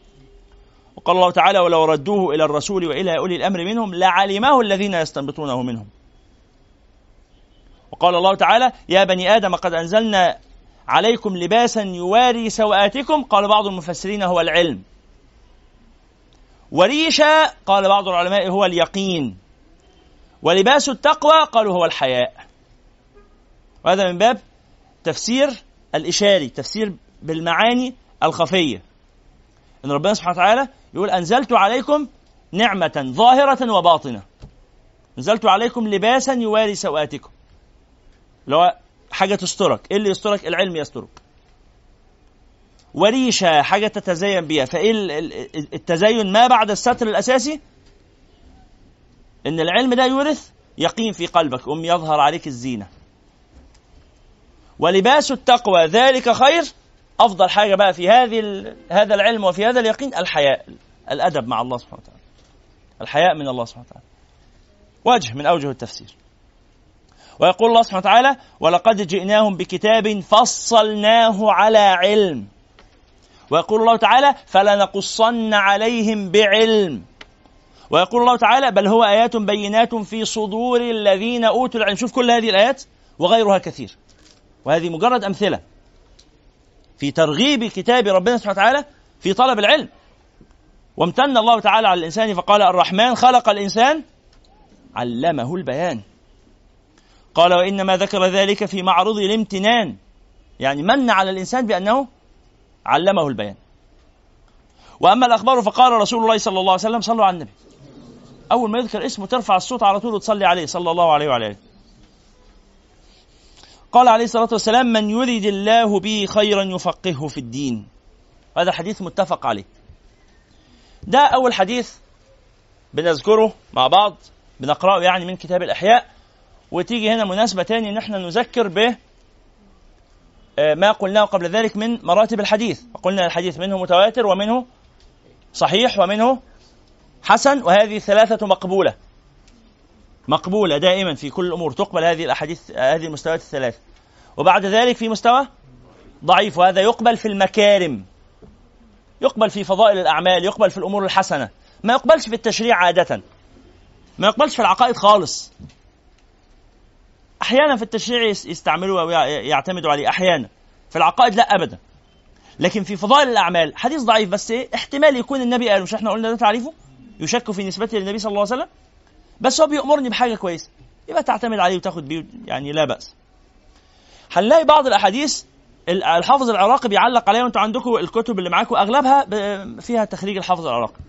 وقال الله تعالى ولو ردوه إلى الرسول وإلى أولي الأمر منهم لعلمه الذين يستنبطونه منهم. وقال الله تعالى يا بني آدم قد أنزلنا عليكم لباسا يواري سوآتكم. قال بعض المفسرين هو العلم. وريشة قال بعض العلماء هو اليقين. ولباس التقوى قالوا هو الحياء. وهذا من باب تفسير الإشاري تفسير بالمعاني الخفية. إن ربنا سبحانه وتعالى يقول أنزلت عليكم نعمة ظاهرة وباطنة. أنزلت عليكم لباسا يواري سوآتكم. اللي هو حاجة تسترك. إيه اللي يسترك؟ العلم يسترك. وريشة حاجة تتزين بها فإيه التزين ما بعد الستر الأساسي؟ إن العلم ده يورث يقين في قلبك. أم يظهر عليك الزينة. ولباس التقوى ذلك خير. أفضل حاجة بقى في هذه هذا العلم وفي هذا اليقين الحياء الأدب مع الله سبحانه وتعالى. الحياء من الله سبحانه وتعالى. وجه من أوجه التفسير. ويقول الله سبحانه وتعالى ولقد جئناهم بكتاب فصلناه على علم. ويقول الله تعالى فلنقصن عليهم بعلم. ويقول الله تعالى بل هو آيات بينات في صدور الذين أوتوا العلم. شوف كل هذه الآيات وغيرها كثير. وهذه مجرد أمثلة. في ترغيب كتاب ربنا سبحانه وتعالى في طلب العلم. وامتن الله تعالى على الإنسان فقال الرحمن خلق الإنسان علمه البيان. قال وإنما ذكر ذلك في معرض الامتنان. يعني من على الإنسان بأنه علمه البيان. وأما الأخبار فقال رسول الله صلى الله عليه وسلم صلوا على النبي. أول ما يذكر اسمه ترفع الصوت على طول وتصلي عليه صلى الله عليه وعلى آله. قال عليه الصلاة والسلام من يريد الله به خيرا يفقهه في الدين. هذا حديث متفق عليه. ده أول حديث بنذكره مع بعض بنقرأه يعني من كتاب الأحياء. وتيجي هنا مناسبة تاني ان إحنا نذكر به آه، ما قلناه قبل ذلك من مراتب الحديث. قلنا الحديث منه متواتر ومنه صحيح ومنه حسن وهذه الثلاثة مقبولة. مقبولة دائما في كل الأمور تقبل هذه الأحاديث هذه المستويات الثلاثة وبعد ذلك في مستوى ضعيف وهذا يقبل في المكارم يقبل في فضائل الأعمال يقبل في الأمور الحسنة. ما يقبلش في التشريع عادة. ما يقبلش في العقائد خالص. أحيانا في التشريع يستعملوا أو يعتمدوا عليه أحيانا. في العقائد لا ابدا. لكن في فضائل الأعمال حديث ضعيف بس إيه احتمال يكون النبي قال مش إحنا قلنا ده تعريفه؟ يشك في نسبته للنبي صلى الله عليه وسلم؟ بس هو بيأمرني بحاجة كويسة. يبقى تعتمد عليه وتاخد بيه يعني لا بأس. هنلاقي بعض الأحاديث الحافظ العراقي بيعلق عليها وانتوا عندكم الكتب اللي معاكم أغلبها فيها تخريج الحافظ العراقي.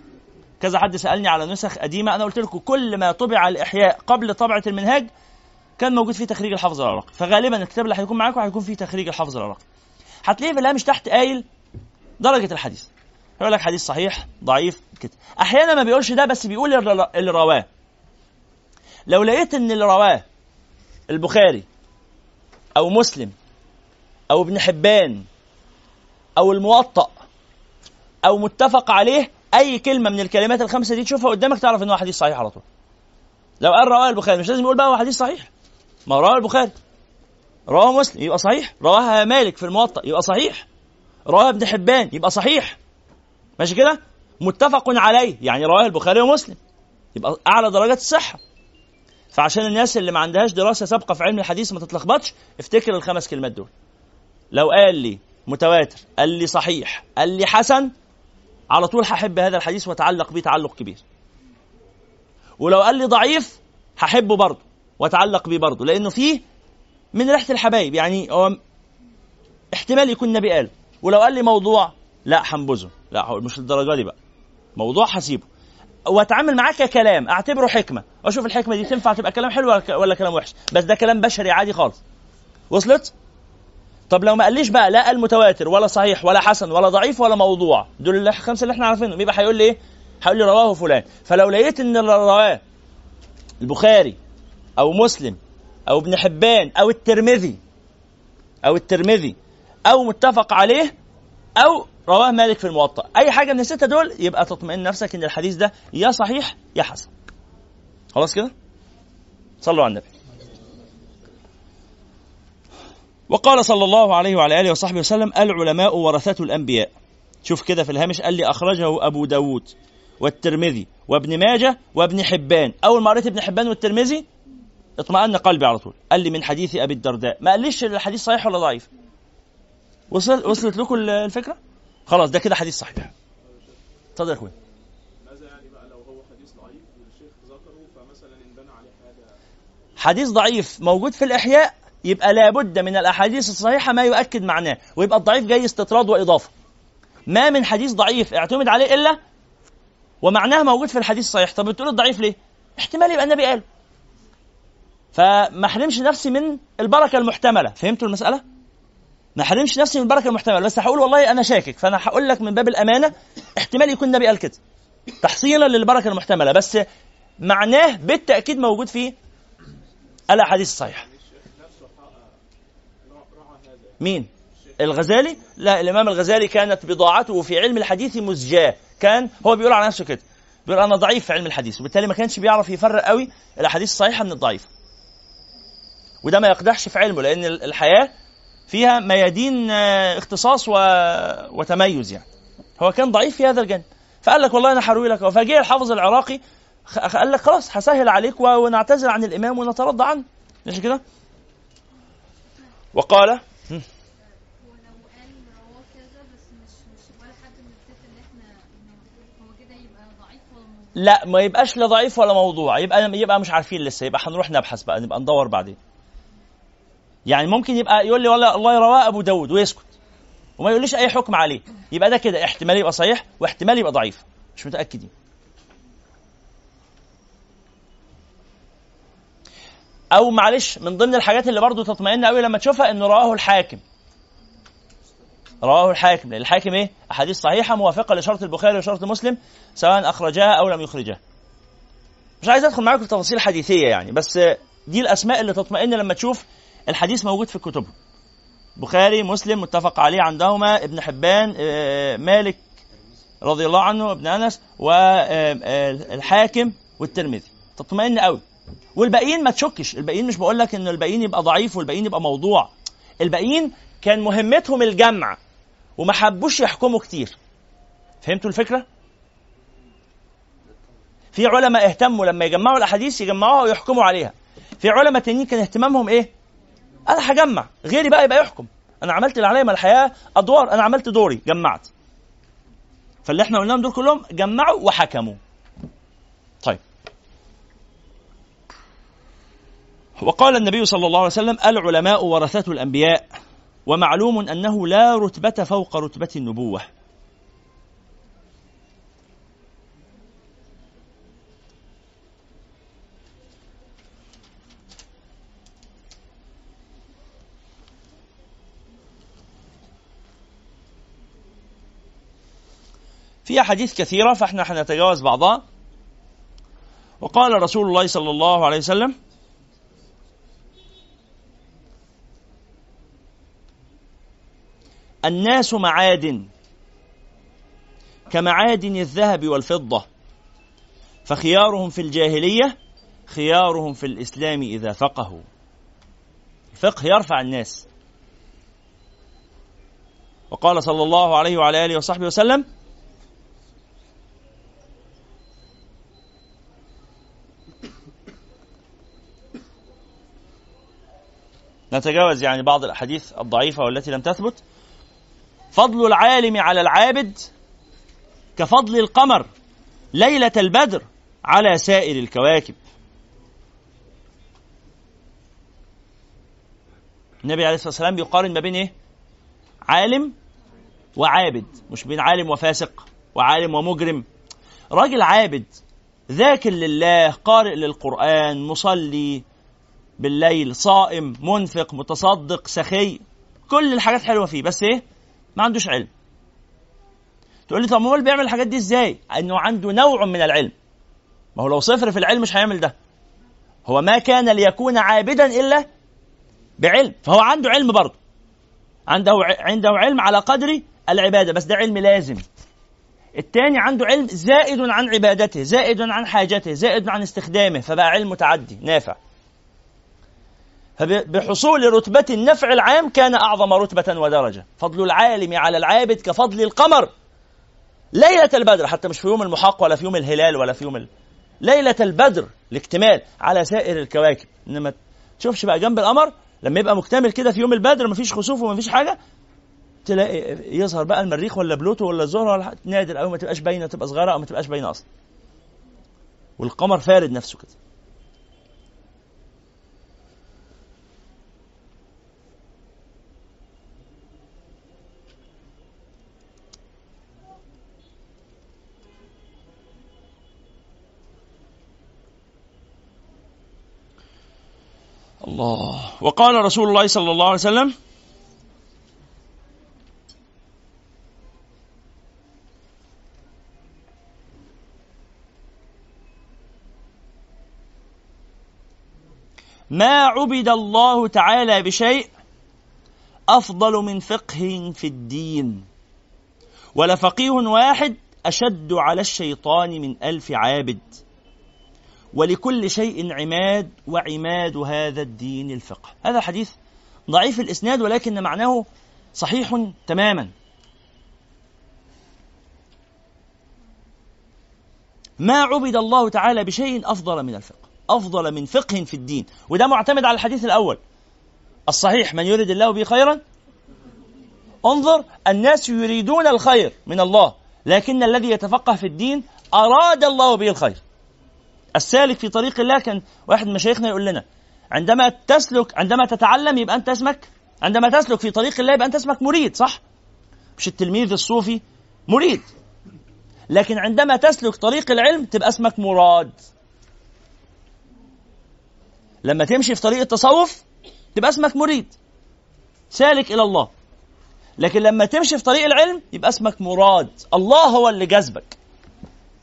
كذا حد سألني على نسخ قديمة أنا قلت لكم كل ما طبع الإحياء قبل طبعة المنهاج كان موجود فيه تخريج الحافظ العراقي. فغالبا الكتاب اللي هيكون معاكم هيكون فيه تخريج الحافظ العراقي. هتلاقيه في الهامش تحت قايل درجة الحديث. يقول لك حديث صحيح ضعيف كده. أحيانا ما بيقولش ده بس بيقول اللي رواه لو لقيت ان اللي رواه البخاري أو مسلم أو ابن حبان أو الموطأ أو متفق عليه أي كلمة من الكلمات الخمسة دي تشوفها قدامك تعرف إن هو حديث صحيح على طول. لو قال رواه البخاري مش لازم يقول بقى هو حديث صحيح. ما رواه البخاري. رواه مسلم يبقى صحيح. رواها مالك في الموطأ يبقى صحيح. رواه ابن حبان يبقى صحيح. ماشي كده؟ متفق عليه يعني رواه البخاري ومسلم. يبقى أعلى درجات الصحة. فعشان الناس اللي ما عندهاش دراسة سابقة في علم الحديث ما تتلخبطش افتكر الخمس كلمات دول. لو قال لي متواتر قال لي صحيح قال لي حسن على طول هحب هذا الحديث واتعلق بيه تعلق كبير. ولو قال لي ضعيف هحبه برضه واتعلق بيه برضه لأنه فيه من ريحة الحبايب. يعني هو احتمال يكون النبي قال ولو قال لي موضوع لا حنبذه لا مش للدرجة دي بقى. موضوع هسيبه. واتعامل معاه ككلام اعتبره حكمة. واشوف الحكمة دي تنفع تبقى كلام حلو ولا كلام وحش. بس ده كلام بشري عادي خالص. وصلت؟ طب لو ما قاليش بقى لا قال متواتر ولا صحيح ولا حسن ولا ضعيف ولا موضوع. دول الخمسة اللي إحنا عارفينهم. يبقى هيقول لي إيه؟ هيقول لي رواه فلان. فلو لقيت إن رواه البخاري أو مسلم أو ابن حبان أو الترمذي أو الترمذي أو متفق عليه أو رواه مالك في الموطأ. أي حاجة من الستة دول يبقى تطمئن نفسك إن الحديث ده يا صحيح يا حسن. خلاص كده؟ صلوا على النبي. وقال صلى الله عليه وعلى آله وصحبه وسلم العلماء ورثة الأنبياء. شوف كده في الهامش قال لي أخرجه أبو داود والترمذي وابن ماجه وابن حبان. أول ما قريت ابن حبان والترمذي اطمأن قلبي على طول. قال لي من حديث أبي الدرداء. ما قاليش الحديث صحيح ولا ضعيف. وصل وصلت لكم الفكرة؟ خلاص ده كده حديث صحيح. اتفضل يا اخويا. ماذا يعني بقى لو هو حديث ضعيف والشيخ ذكره فمثلا انبنى عليه حاجة؟ حديث ضعيف موجود في الإحياء يبقى لابد من الأحاديث الصحيحة ما يؤكد معناه ويبقى الضعيف جاي استطراد وإضافة. ما من حديث ضعيف اعتمد عليه إلا ومعناه موجود في الحديث الصحيح. طب بتقول الضعيف ليه؟ احتمال يبقى النبي قال. فما احرمش نفسي من البركة المحتملة. فهمتوا المسألة؟ ما احرمش نفسي من البركة المحتملة. بس هقول والله أنا شاكك. فأنا هقول لك من باب الأمانة احتمال يكون النبي قال كده. تحصيلا للبركة المحتملة. بس معناه بالتأكيد موجود في الأحاديث الصحيحة. مين؟ الغزالي؟ لا الإمام الغزالي كانت بضاعته في علم الحديث مزجاة. كان هو بيقول على نفسه كده. بيقول أنا ضعيف في علم الحديث. وبالتالي ما كانش بيعرف يفرق قوي الأحاديث الصحيحة من الضعيفه وده ما يقدحش في علمه لأن الحياة فيها ميادين آه، اختصاص و... وتميز يعني. هو كان ضعيف في هذا الجانب. فقال لك والله أنا هروي لك. فجاء الحافظ العراقي قال لك خلاص هسهل عليك ونعتذر عن الإمام ونترضى عنه. ماشي كده؟ وقال لا ما يبقاش لا ضعيف ولا موضوع. يبقى يبقى مش عارفين لسه. يبقى هنروح نبحث بقى. نبقى ندور بعدين. يعني ممكن يبقى يقول لي والله الله رواه أبو داود ويسكت. وما يقوليش أي حكم عليه. يبقى ده كده احتمال يبقى صحيح واحتمال يبقى ضعيف. مش متاكدين أو معلش من ضمن الحاجات اللي برضو تطمئن قوي لما تشوفها انه رواه الحاكم. رواه الحاكم. لأن الحاكم إيه؟ أحاديث صحيحة موافقة لشرط البخاري وشرط مسلم سواء أخرجها أو لم يخرجها. مش عايز أدخل معاكم في تفاصيل حديثية يعني بس دي الأسماء اللي تطمئن لما تشوف الحديث موجود في كتبهم بخاري مسلم متفق عليه عندهما ابن حبان آه، مالك رضي الله عنه ابن أنس والحاكم والترمذي. تطمئن قوي. والباقيين ما تشكش. الباقيين مش بقول لك ان الباقيين يبقى ضعيف والباقيين يبقى موضوع. الباقيين كان مهمتهم الجمع وما حبوش يحكموا كتير. فهمتوا الفكرة؟ في علماء اهتموا لما يجمعوا الأحاديث يجمعوها ويحكموا عليها. في علماء تانيين كان اهتمامهم إيه؟ أنا هجمع. غيري بقى يبقى يحكم. أنا عملت اللي عليا الحياة أدوار. أنا عملت دوري جمعت. فاللي إحنا قلناهم دول كلهم جمعوا وحكموا. طيب. وقال النبي صلى الله عليه وسلم العلماء ورثة الأنبياء ومعلوم أنه لا رتبة فوق رتبة النبوة. في أحاديث كثيرة فإحنا حنتجاوز بعضها. وقال رسول الله صلى الله عليه وسلم الناس معادن كمعادن الذهب والفضة فخيارهم في الجاهلية خيارهم في الإسلام إذا فقهوا. الفقه يرفع الناس. وقال صلى الله عليه وعلى آله وصحبه وسلم نتجاوز يعني بعض الأحاديث الضعيفة والتي لم تثبت. فضل العالم على العابد كفضل القمر ليلة البدر على سائر الكواكب. النبي عليه الصلاة والسلام بيقارن ما بين إيه؟ عالم وعابد مش بين عالم وفاسق وعالم ومجرم. راجل عابد ذاكر لله قارئ للقرآن مصلي بالليل صائم منفق متصدق سخي كل الحاجات حلوة فيه بس إيه؟ ما عندوش علم. تقول لي طب هو بيعمل الحاجات دي إزاي؟ إنه عنده نوع من العلم. ما هو لو صفر في العلم مش هيعمل ده. هو ما كان ليكون عابدا إلا بعلم فهو عنده علم برضه. عنده عنده علم على قدر العبادة بس ده علم لازم. الثاني عنده علم زائد عن عبادته زائد عن حاجته زائد عن استخدامه فبقى علم متعدي نافع. فبحصول رتبة النفع العام كان أعظم رتبة ودرجة. فضل العالم على العابد كفضل القمر. ليلة البدر حتى مش في يوم المحاق ولا في يوم الهلال ولا في يوم ال... ليلة البدر الاكتمال على سائر الكواكب. إنما تشوفش بقى جنب القمر لما يبقى مكتمل كده في يوم البدر مفيش خسوف ومفيش حاجة تلاقي يظهر بقى المريخ ولا بلوتو ولا الزهرة ولا نادر قوي ما تبقاش باينة تبقى صغيرة أو ما تبقاش باينة أصلا. والقمر فارد نفسه كده. الله. وقال رسول الله صلى الله عليه وسلم ما عبد الله تعالى بشيء أفضل من فقه في الدين ولفقيه واحد أشد على الشيطان من ألف عابد. ولكل شيء عماد وعماد هذا الدين الفقه. هذا حديث ضعيف الإسناد ولكن معناه صحيح تماما. ما عبد الله تعالى بشيء أفضل من الفقه أفضل من فقه في الدين وده معتمد على الحديث الأول. الصحيح من يريد الله به خيرا؟ انظر الناس يريدون الخير من الله لكن الذي يتفقه في الدين أراد الله به الخير. السالك في طريق الله كان واحد من مشايخنا يقول لنا عندما تسلك عندما تتعلم يبقى أنت اسمك عندما تسلك في طريق الله يبقى أنت اسمك مريد صح؟ مش التلميذ الصوفي مريد. لكن عندما تسلك طريق العلم تبقى اسمك مراد. لما تمشي في طريق التصوف تبقى اسمك مريد. سالك إلى الله. لكن لما تمشي في طريق العلم يبقى اسمك مراد. الله هو اللي جذبك.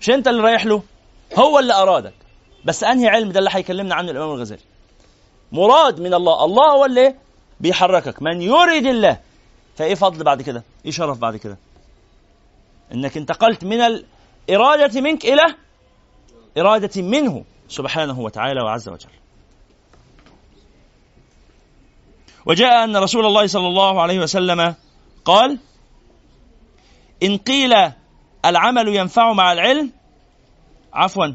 مش أنت اللي رايح له هو اللي أرادك. بس أنهي علم ده اللي هيكلمنا عنه الإمام الغزالي؟ مراد من الله الله هو اللي بيحركك. من يريد الله فإيه فضل بعد كده؟ إيه شرف بعد كده؟ إنك انتقلت من الإرادة منك إلى إرادة منه سبحانه وتعالى وعز وجل. وجاء أن رسول الله صلى الله عليه وسلم قال إن قيل العمل ينفع مع العلم عفوا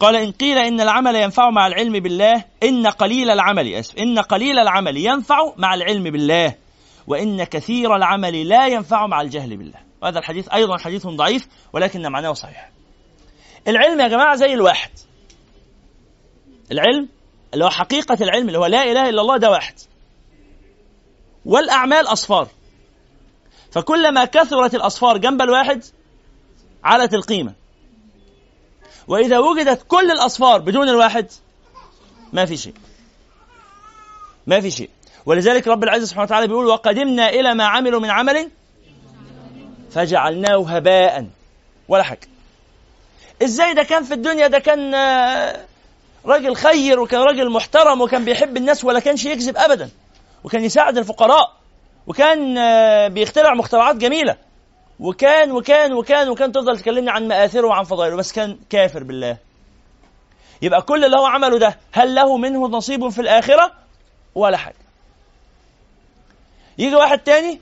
قال إن قيل إن العمل ينفع مع العلم بالله إن قليل العمل أسف إن قليل العمل ينفع مع العلم بالله وإن كثير العمل لا ينفع مع الجهل بالله. وهذا الحديث أيضا حديث ضعيف ولكن معناه صحيح. العلم يا جماعة زي الواحد. العلم اللي هو حقيقة العلم اللي هو لا إله إلا الله ده واحد. والأعمال أصفار. فكلما كثرت الأصفار جنب الواحد علت القيمة. وإذا وجدت كل الأصفار بدون الواحد ما في شيء. ما في شيء. ولذلك رب العزة سبحانه وتعالى بيقول وقدمنا إلى ما عملوا من عمل فجعلناه هباء. ولا حاجة. إزاي ده كان في الدنيا؟ ده كان آه، راجل خير وكان راجل محترم وكان بيحب الناس ولا كانش يكذب ابدا. وكان يساعد الفقراء. وكان آه، بيخترع مخترعات جميلة. وكان وكان وكان وكان تفضل تكلمني عن مآثره وعن فضائله بس كان كافر بالله. يبقى كل اللي هو عمله ده هل له منه نصيب في الآخرة؟ ولا حاجة. يجي واحد تاني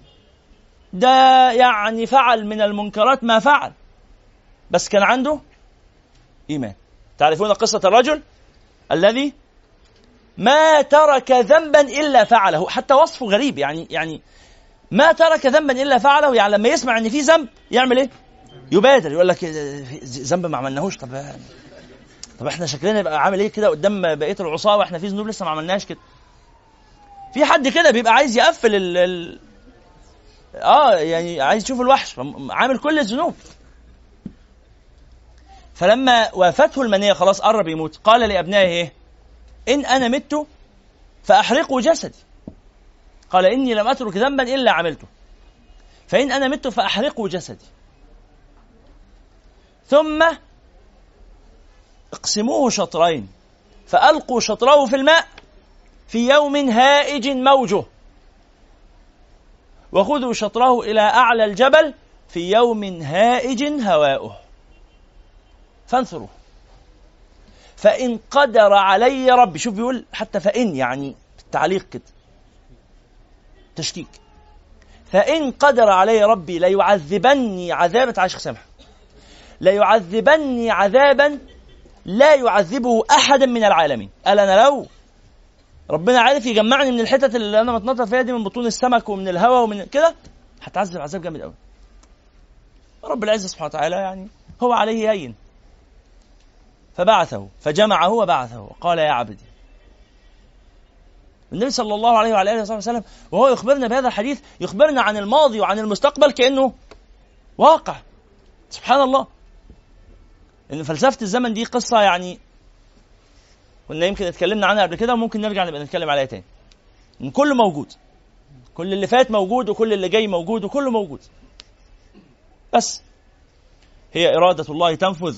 ده يعني فعل من المنكرات ما فعل بس كان عنده إيمان. تعرفون قصة الرجل الذي ما ترك ذنبا إلا فعله حتى وصفه غريب يعني يعني ما ترك ذنبا إلا فعله يعني لما يسمع إن في ذنب يعمل إيه؟ يبادر يقول لك ذنب ما عملناهوش. طب طب إحنا شكلنا يبقى عامل إيه كده قدام بقية العصاة وإحنا في ذنوب لسه ما عملناش كده؟ في حد كده بيبقى عايز يقفل ال, ال... آه يعني عايز يشوف الوحش عامل كل الذنوب. فلما وافته المنية خلاص قرب يموت. قال لأبنائه إيه؟ إن أنا مت فأحرقوا جسدي. قال إني لم أترك ذنبا إلا عملته. فإن أنا مت فأحرقوا جسدي. ثم اقسموه شطرين. فألقوا شطره في الماء في يوم هائج موجه. وخذوا شطره إلى أعلى الجبل في يوم هائج هواؤه. فانثروا. فإن قدر علي ربي. شوف بيقول حتى فإن يعني التعليق كده. تشكيك فإن قدر علي ربي ليعذبني عذابا تعالى شيخ سامح. ليعذبني عذابا لا يعذبه احدا من العالمين. قال أنا لو ربنا عارف يجمعني من الحتت اللي أنا متنطط فيها دي من بطون السمك ومن الهواء ومن كده هتعذب عذاب جامد قوي رب العزة سبحانه وتعالى يعني هو عليه هين. فبعثه فجمعه وبعثه. وقال يا عبدي النبي صلى الله عليه وعلى آله وصحبه وسلم وهو يخبرنا بهذا الحديث يخبرنا عن الماضي وعن المستقبل كأنه واقع. سبحان الله. إن فلسفة الزمن دي قصة يعني كنا يمكن اتكلمنا عنها قبل كده وممكن نرجع نبقى نتكلم عليها تاني. إن كله موجود. كل اللي فات موجود وكل اللي جاي موجود وكله موجود. بس هي إرادة الله تنفذ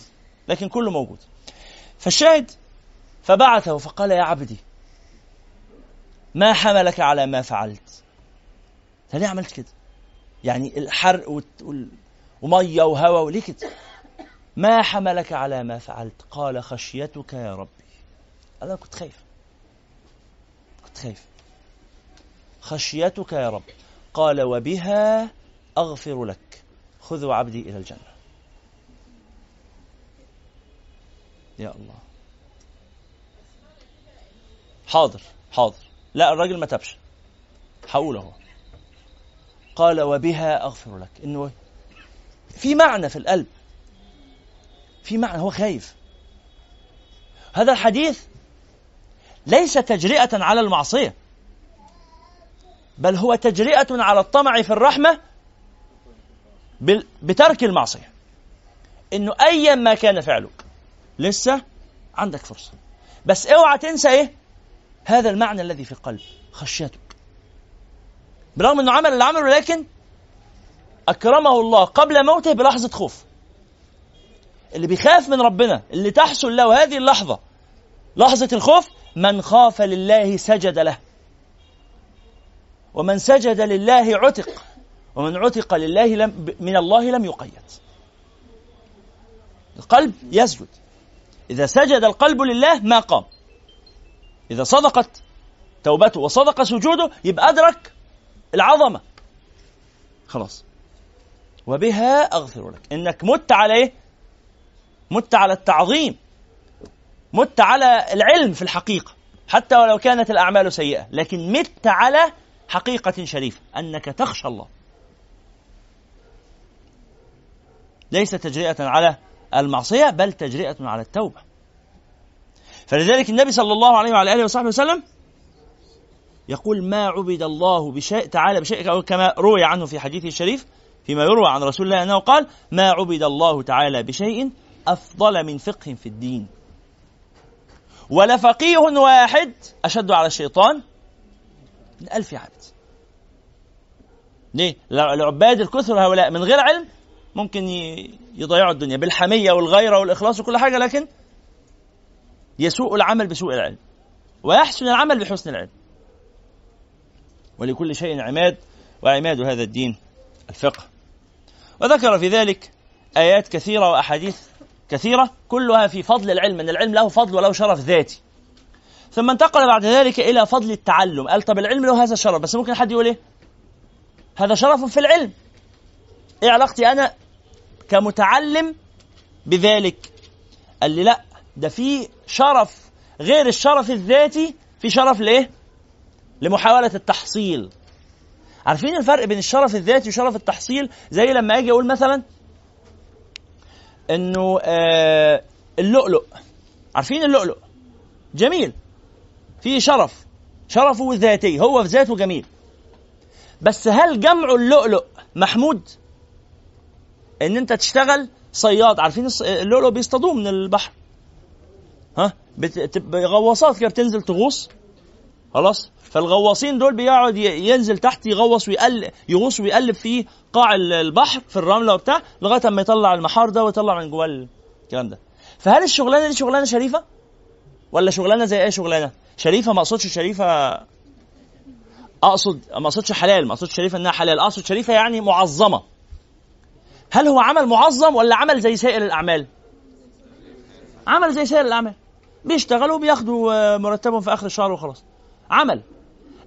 لكن كله موجود. فالشاهد فبعثه فقال يا عبدي ما حملك على ما فعلت. انت ليه عملت كده؟ يعني الحرق ومية وهواء وليه كده؟ ما حملك على ما فعلت. قال خشيتك يا ربي. أنا كنت خايف. كنت خايف. خشيتك يا رب. قال وبها أغفر لك. خذوا عبدي إلى الجنة. يا الله. حاضر حاضر. لا الراجل ما تبش هقول اهو. قال وبها أغفر لك. إنه في معنى في القلب. في معنى هو خايف. هذا الحديث ليس تجرئة على المعصية بل هو تجرئة على الطمع في الرحمة بترك المعصية. إنه ايا ما كان فعلك لسه عندك فرصة. بس اوعى تنسى إيه؟ هذا المعنى الذي في القلب خشيتك. برغم إنه عمل اللي عمله لكن أكرمه الله قبل موته بلحظة خوف. اللي بيخاف من ربنا اللي تحصل له هذه اللحظة لحظة الخوف من خاف لله سجد له. ومن سجد لله عتق ومن عتق لله لم من الله لم يقيد. القلب يسجد. إذا سجد القلب لله ما قام. إذا صدقت توبته وصدق سجوده يبقى أدرك العظمة. خلاص. وبها أغفر لك. إنك مت على إيه؟ مت على التعظيم مت على العلم في الحقيقة حتى ولو كانت الأعمال سيئة لكن مت على حقيقة شريفة أنك تخشى الله. ليس تجرئة على المعصية بل تجرئة على التوبة. فلذلك النبي صلى الله عليه وعلى آله وصحبه وسلم يقول ما عبد الله بشيء تعالى بشيء كما روي عنه في حديثه الشريف فيما يروى عن رسول الله أنه قال ما عبد الله تعالى بشيء أفضل من فقه في الدين ولفقيه واحد أشد على الشيطان من ألف عبد ليه؟ العباد الكثر هؤلاء من غير علم ممكن يضيعوا الدنيا بالحمية والغيرة والإخلاص وكل حاجة لكن يسوء العمل بسوء العلم ويحسن العمل بحسن العلم. ولكل شيء عماد وعماد هذا الدين الفقه. وذكر في ذلك آيات كثيرة وأحاديث كثيرة كلها في فضل العلم أن العلم له فضل وله شرف ذاتي. ثم انتقل بعد ذلك إلى فضل التعلم. قال طب العلم له هذا الشرف بس ممكن حد يقول إيه؟ هذا شرف في العلم. إيه علاقتي أنا كمتعلم بذلك؟ قال لي لا ده في شرف غير الشرف الذاتي في شرف ليه؟ لمحاولة التحصيل. عارفين الفرق بين الشرف الذاتي وشرف التحصيل؟ زي لما أجي أقول مثلا إنه آه اللؤلؤ. عارفين اللؤلؤ؟ جميل. فيه شرف. شرفه ذاتي هو في ذاته جميل. بس هل جمع اللؤلؤ محمود؟ إن أنت تشتغل صياد. عارفين اللؤلؤ بيصطادوه من البحر. غواصات كده بتنزل تغوص. خلاص؟ فالغواصين دول بيقعد ينزل تحت يغوص ويقلب يغوص ويقلب في قاع البحر في الرملة وبتاع لغاية أما يطلع المحار ده ويطلع من جواه الكلام ده. فهل الشغلانة دي شغلانة شريفة؟ ولا شغلانة زي أي شغلانة؟ شريفة ما أقصدش شريفة أقصد ما أقصدش حلال ما أقصدش شريفة إنها حلال أقصد شريفة يعني معظمة. هل هو عمل معظم ولا عمل زي سائر الأعمال؟ عمل زي سائر الأعمال. بيشتغلوا بياخدوا مرتبهم في آخر الشهر وخلاص. عمل.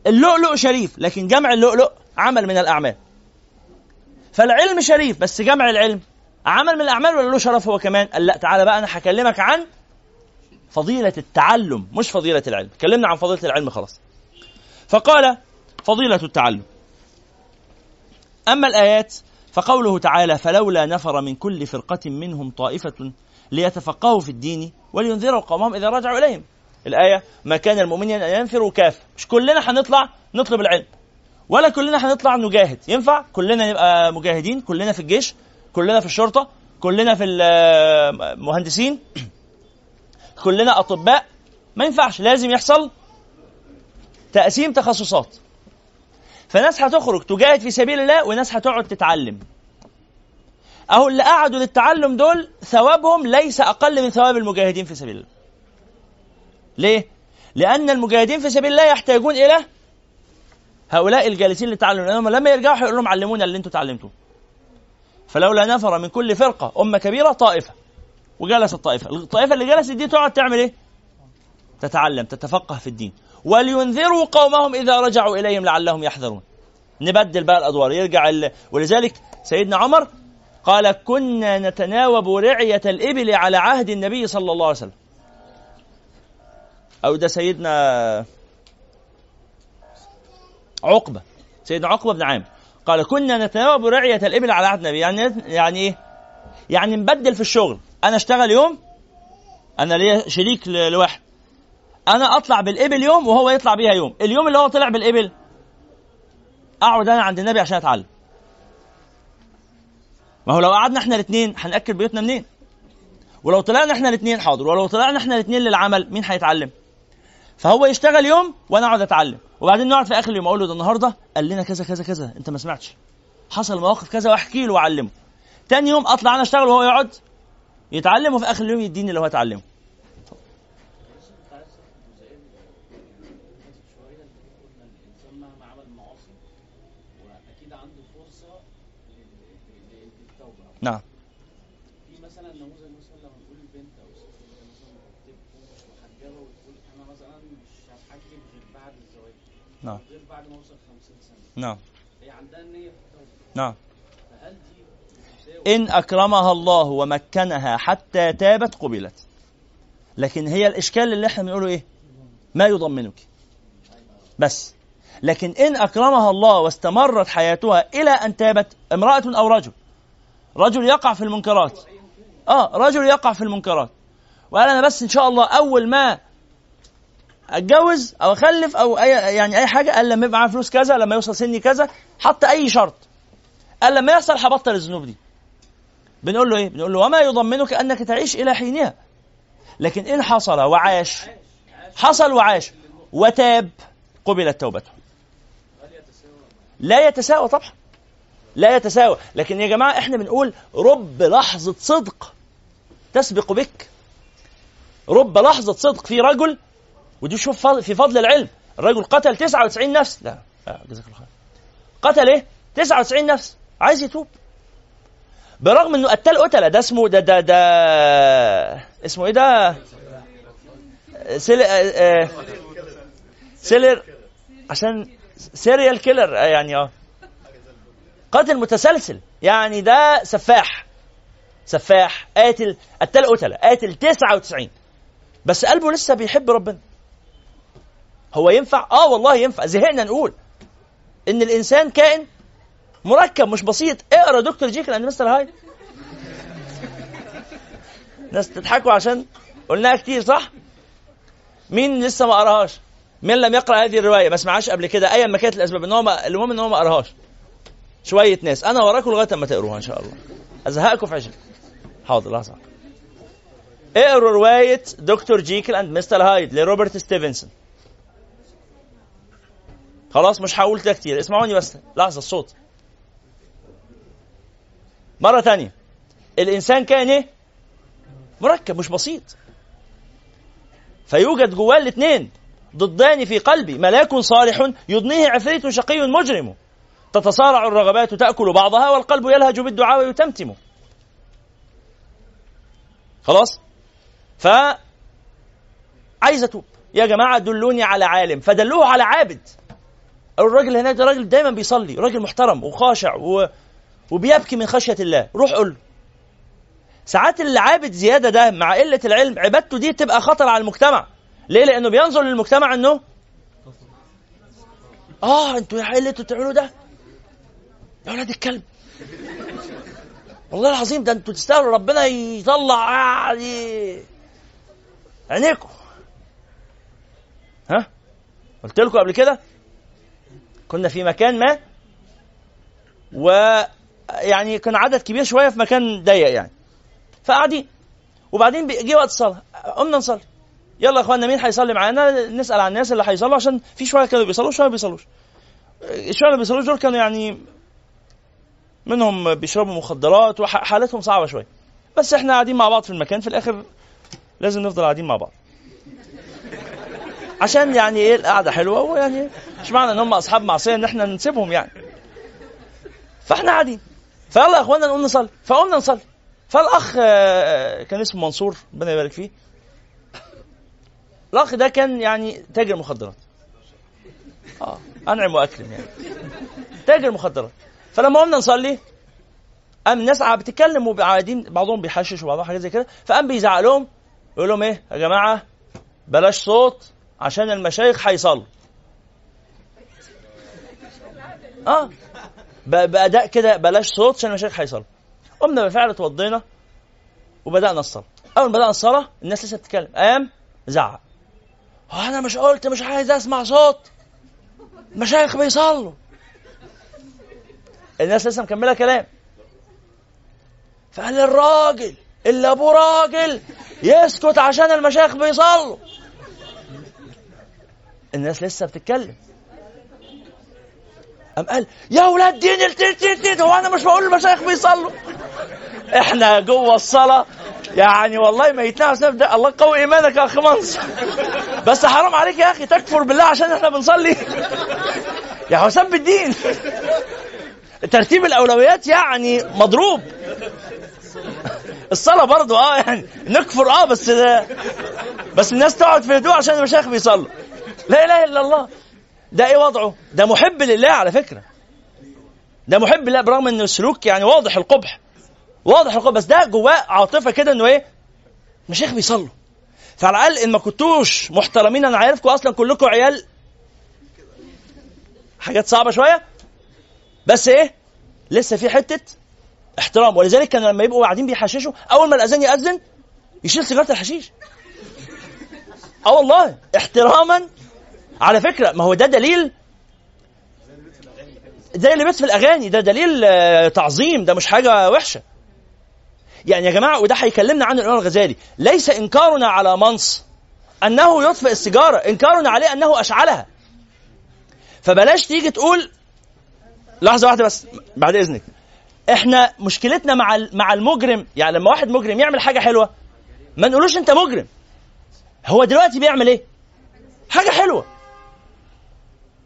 اللؤلؤ شريف لكن جمع اللؤلؤ عمل من الأعمال. فالعلم شريف بس جمع العلم. عمل من الأعمال ولا له شرف هو كمان؟ قال لا تعالى بقى أنا هكلمك عن فضيلة التعلم مش فضيلة العلم. اتكلمنا عن فضيلة العلم خلاص. فقال فضيلة التعلم. أما الآيات فقوله تعالى فلولا نفر من كل فرقة منهم طائفة ليتفقهوا في الدين ولينذروا قومهم إذا رجعوا إليهم. الآية ما كان المؤمنين أن ينفروا كافة مش كلنا هنطلع نطلب العلم. ولا كلنا هنطلع نجاهد. ينفع؟ كلنا نبقى مجاهدين. كلنا في الجيش. كلنا في الشرطة. كلنا في المهندسين كلنا أطباء. ما ينفعش. لازم يحصل تقسيم تخصصات. فناس هتخرج تجاهد في سبيل الله وناس هتقعد تتعلم. أهو اللي قعدوا للتعلم دول ثوابهم ليس أقل من ثواب المجاهدين في سبيل الله. ليه؟ لأن المجاهدين في سبيل الله يحتاجون إلى هؤلاء الجالسين للتعلم لأنهم لما يرجعوا هيقولوا لهم علمونا اللي أنتم تعلمتوه. فلولا نفر من كل فرقة أمة كبيرة طائفة. وجلس الطائفة. الطائفة اللي جلست دي تقعد تعمل إيه؟ تتعلم تتفقه في الدين. ولينذروا قومهم إذا رجعوا إليهم لعلهم يحذرون. نبدل بقى الأدوار. يرجع ال... ولذلك سيدنا عمر قال كنا نتناوب رعية الإبل على عهد النبي صلى الله عليه وسلم. أو ده سيدنا عقبة. سيدنا عقبة بن عامر. قال كنا نتناوب رعية الإبل على عهد النبي. يعني يعني إيه؟ يعني نبدل في الشغل. أنا أشتغل يوم أنا ليا شريك لواحد. أنا أطلع بالإبل يوم وهو يطلع بيها يوم. اليوم اللي هو طلع بالإبل أقعد أنا عند النبي عشان أتعلم. ما هو لو قعدنا إحنا الاثنين هنأكل بيوتنا منين؟ ولو طلعنا إحنا الاثنين حاضر. ولو طلعنا إحنا الاثنين للعمل مين هيتعلم؟ فهو يشتغل يوم وأنا اقعد اتعلم. وبعدين نقعد في اخر اليوم أقول له ده النهارده قال لنا كذا كذا كذا انت ما سمعتش. حصل مواقف كذا واحكي له واعلمه. تاني يوم اطلع أنا اشتغل وهو يقعد يتعلم وفي اخر اليوم يديني اللي هو اتعلمه نعم في مثلا نموذج مثلا لما نقول البنت أو الست اللي مثلا تبقى مش محجبه وتقول أنا مثلا مش هتحجب غير بعد الزواج نعم غير بعد ما اوصل 50 سنه نعم. هي عندها التوبه نعم. فهل دي إن أكرمها الله ومكنها حتى تابت قبلت. لكن هي الإشكال اللي إحنا بنقوله إيه؟ ما يضمنك. بس. لكن إن أكرمها الله واستمرت حياتها إلى أن تابت امرأة أو رجل. رجل يقع في المنكرات. آه رجل يقع في المنكرات. وقال أنا بس إن شاء الله أول ما أتجوز أو أخلف أو اي يعني أي حاجة قال لما يبقى معايا فلوس كذا لما يوصل سني كذا حط أي شرط. قال لما يحصل هبطل الذنوب دي. بنقول له إيه؟ بنقول له وما يضمنك أنك تعيش إلى حينها. لكن إن حصل وعاش حصل وعاش وتاب قبلت توبته. لا يتساوى طبعا. لا يتساوى. لكن يا جماعة إحنا بنقول رب لحظة صدق تسبق بك. رب لحظة صدق في رجل ودي شوف في فضل العلم. الرجل قتل 99 نفس. لا. لا جزاك الله خير. قتل إيه؟ 99 نفس. عايز يتوب. برغم إنه قتال قتلة. ده اسمه ده ده ده اسمه إيه ده؟ سيل آه، آه، سيلر. عشان serial killer. يعني آه. قاتل متسلسل. يعني ده سفاح. سفاح. قاتل قتال قتلة. قاتل 99 بس قلبه لسه بيحب ربنا. هو ينفع؟ آه والله ينفع. زهقنا نقول إن الإنسان كائن مركب مش بسيط. اقرأ Doctor Jekyll and Mister Hyde ناس تضحكوا عشان قلناها كتير صح؟ مين لسه ما قرأهاش؟ مين لم يقرأ هذه الرواية؟ ما سمعهاش قبل كده. ايا ما كانت الاسباب إن هو. المهم إن هو ما قرأهاش. شوية ناس. أنا وراكم لغاية ما تقروها إن شاء الله. أزهقكم في عشر حاضر لحظة. اقروا رواية Doctor Jekyll and Mister Hyde لروبرت ستيفنسون. خلاص مش هقول ده كتير. اسمعوني بس. لحظة الصوت. مرة تانية. الإنسان كان إيه؟ مركب مش بسيط. فيوجد جواه الاثنين ضدان في قلبي. ملاك صالح يضنيه عفريت شقي مجرم. تتصارع الرغبات تأكل بعضها والقلب يلهج بالدعاء ويتمتم. خلاص؟ ف عايز أتوب. يا جماعة دلوني على عالم. فدلوه على عابد. الراجل هناك ده راجل دايما بيصلي راجل محترم وخاشع و... وبيبكي من خشية الله. روح قول له ساعات اللي عابد زيادة ده مع قلة العلم عبادته دي تبقى خطر على المجتمع. ليه؟ لأنه بينظر للمجتمع إنه آه أنتوا يا اللي أنتوا بتعملوا ده؟ يا ولاد الكلب. والله العظيم ده أنتوا تستاهلوا ربنا يطلع يعني عينيكم ها؟ قلت لكم قبل كده؟ كنا في مكان ما و يعني كان عدد كبير شوية في مكان ضيق يعني. فقاعدين وبعدين جه وقت الصلاة قمنا نصلي. يلا يا اخوانا مين هيصلي معانا؟ نسأل عن الناس اللي هيصلوا عشان في شوية كانوا بيصلوا شوية ما بيصلوش. شوية اللي بيصلوش دول كانوا يعني منهم بيشربوا مخدرات وحالتهم صعبة شوية. بس إحنا قاعدين مع بعض في المكان في الآخر لازم نفضل قاعدين مع بعض. عشان يعني إيه القعدة حلوة ويعني مش معنى إن هم أصحاب معصية إن إحنا نسيبهم يعني. فإحنا قاعدين. فيلا يا إخوانا نقوم نصلي. فقمنا نصلي. فالأخ آه، كان اسمه منصور ربنا يبارك فيه. الأخ ده كان يعني تاجر مخدرات. آه أنعم وأكرم يعني. تاجر مخدرات. فلما قمنا نصلي قام الناس قاعدة بتتكلم وقاعدين بعضهم بيحشش وبعضهم حاجات زي كده. فقام بيزعق لهم يقول لهم إيه؟ يا جماعة بلاش صوت. عشان المشايخ هيصلوا. آه. بأداء كده بلاش صوت عشان المشايخ هيصلوا. قمنا بالفعل اتوضينا وبدأنا الصلاة. أول ما بدأنا الصلاة الناس لسه بتتكلم. قام زعق. هو أنا مش قلت مش عايز أسمع صوت. المشايخ بيصلوا. الناس لسه مكملة كلام. فقال الراجل اللي ابوه راجل يسكت عشان المشايخ بيصلوا. الناس لسه بتتكلم. قام قال يا ولاد دين التيت هو أنا مش بقول المشايخ بيصلوا. إحنا جوه الصلاة. يعني والله ما يتنافس ده الله قوي إيمانك يا اخ منصور بس حرام عليك يا أخي تكفر بالله عشان إحنا بنصلي. يا حسام الدين ترتيب الأولويات يعني مضروب. الصلاة برضو آه يعني نكفر آه بس بس الناس تقعد في هدوء عشان المشايخ بيصلوا. لا إله إلا الله. ده إيه وضعه؟ ده محب لله على فكرة. ده محب لله برغم إن السلوك يعني واضح القبح. واضح القبح. بس ده جواه عاطفة كده إنه إيه؟ مشايخ بيصلوا فعلى الأقل إن ما كنتوش محترمين أنا عارفكم أصلا كلكم عيال حاجات صعبة شوية. بس إيه؟ لسه في حتة احترام. ولذلك كان لما يبقوا قاعدين بيحششوا أول ما الأذان يأذن يشيل سيجارة الحشيش. آه والله. احتراما على فكرة ما هو ده دليل زي اللي بيت في الأغاني ده دليل آه، تعظيم ده مش حاجة وحشة. يعني يا جماعة وده هيكلمنا عنه الامام الغزالي. ليس إنكارنا على منص أنه يطفئ السيجارة إنكارنا عليه أنه أشعلها. فبلاش تيجي تقول لحظة واحدة بس بعد إذنك. إحنا مشكلتنا مع مع المجرم يعني لما واحد مجرم يعمل حاجة حلوة ما نقولوش أنت مجرم. هو دلوقتي بيعمل إيه؟ حاجة حلوة.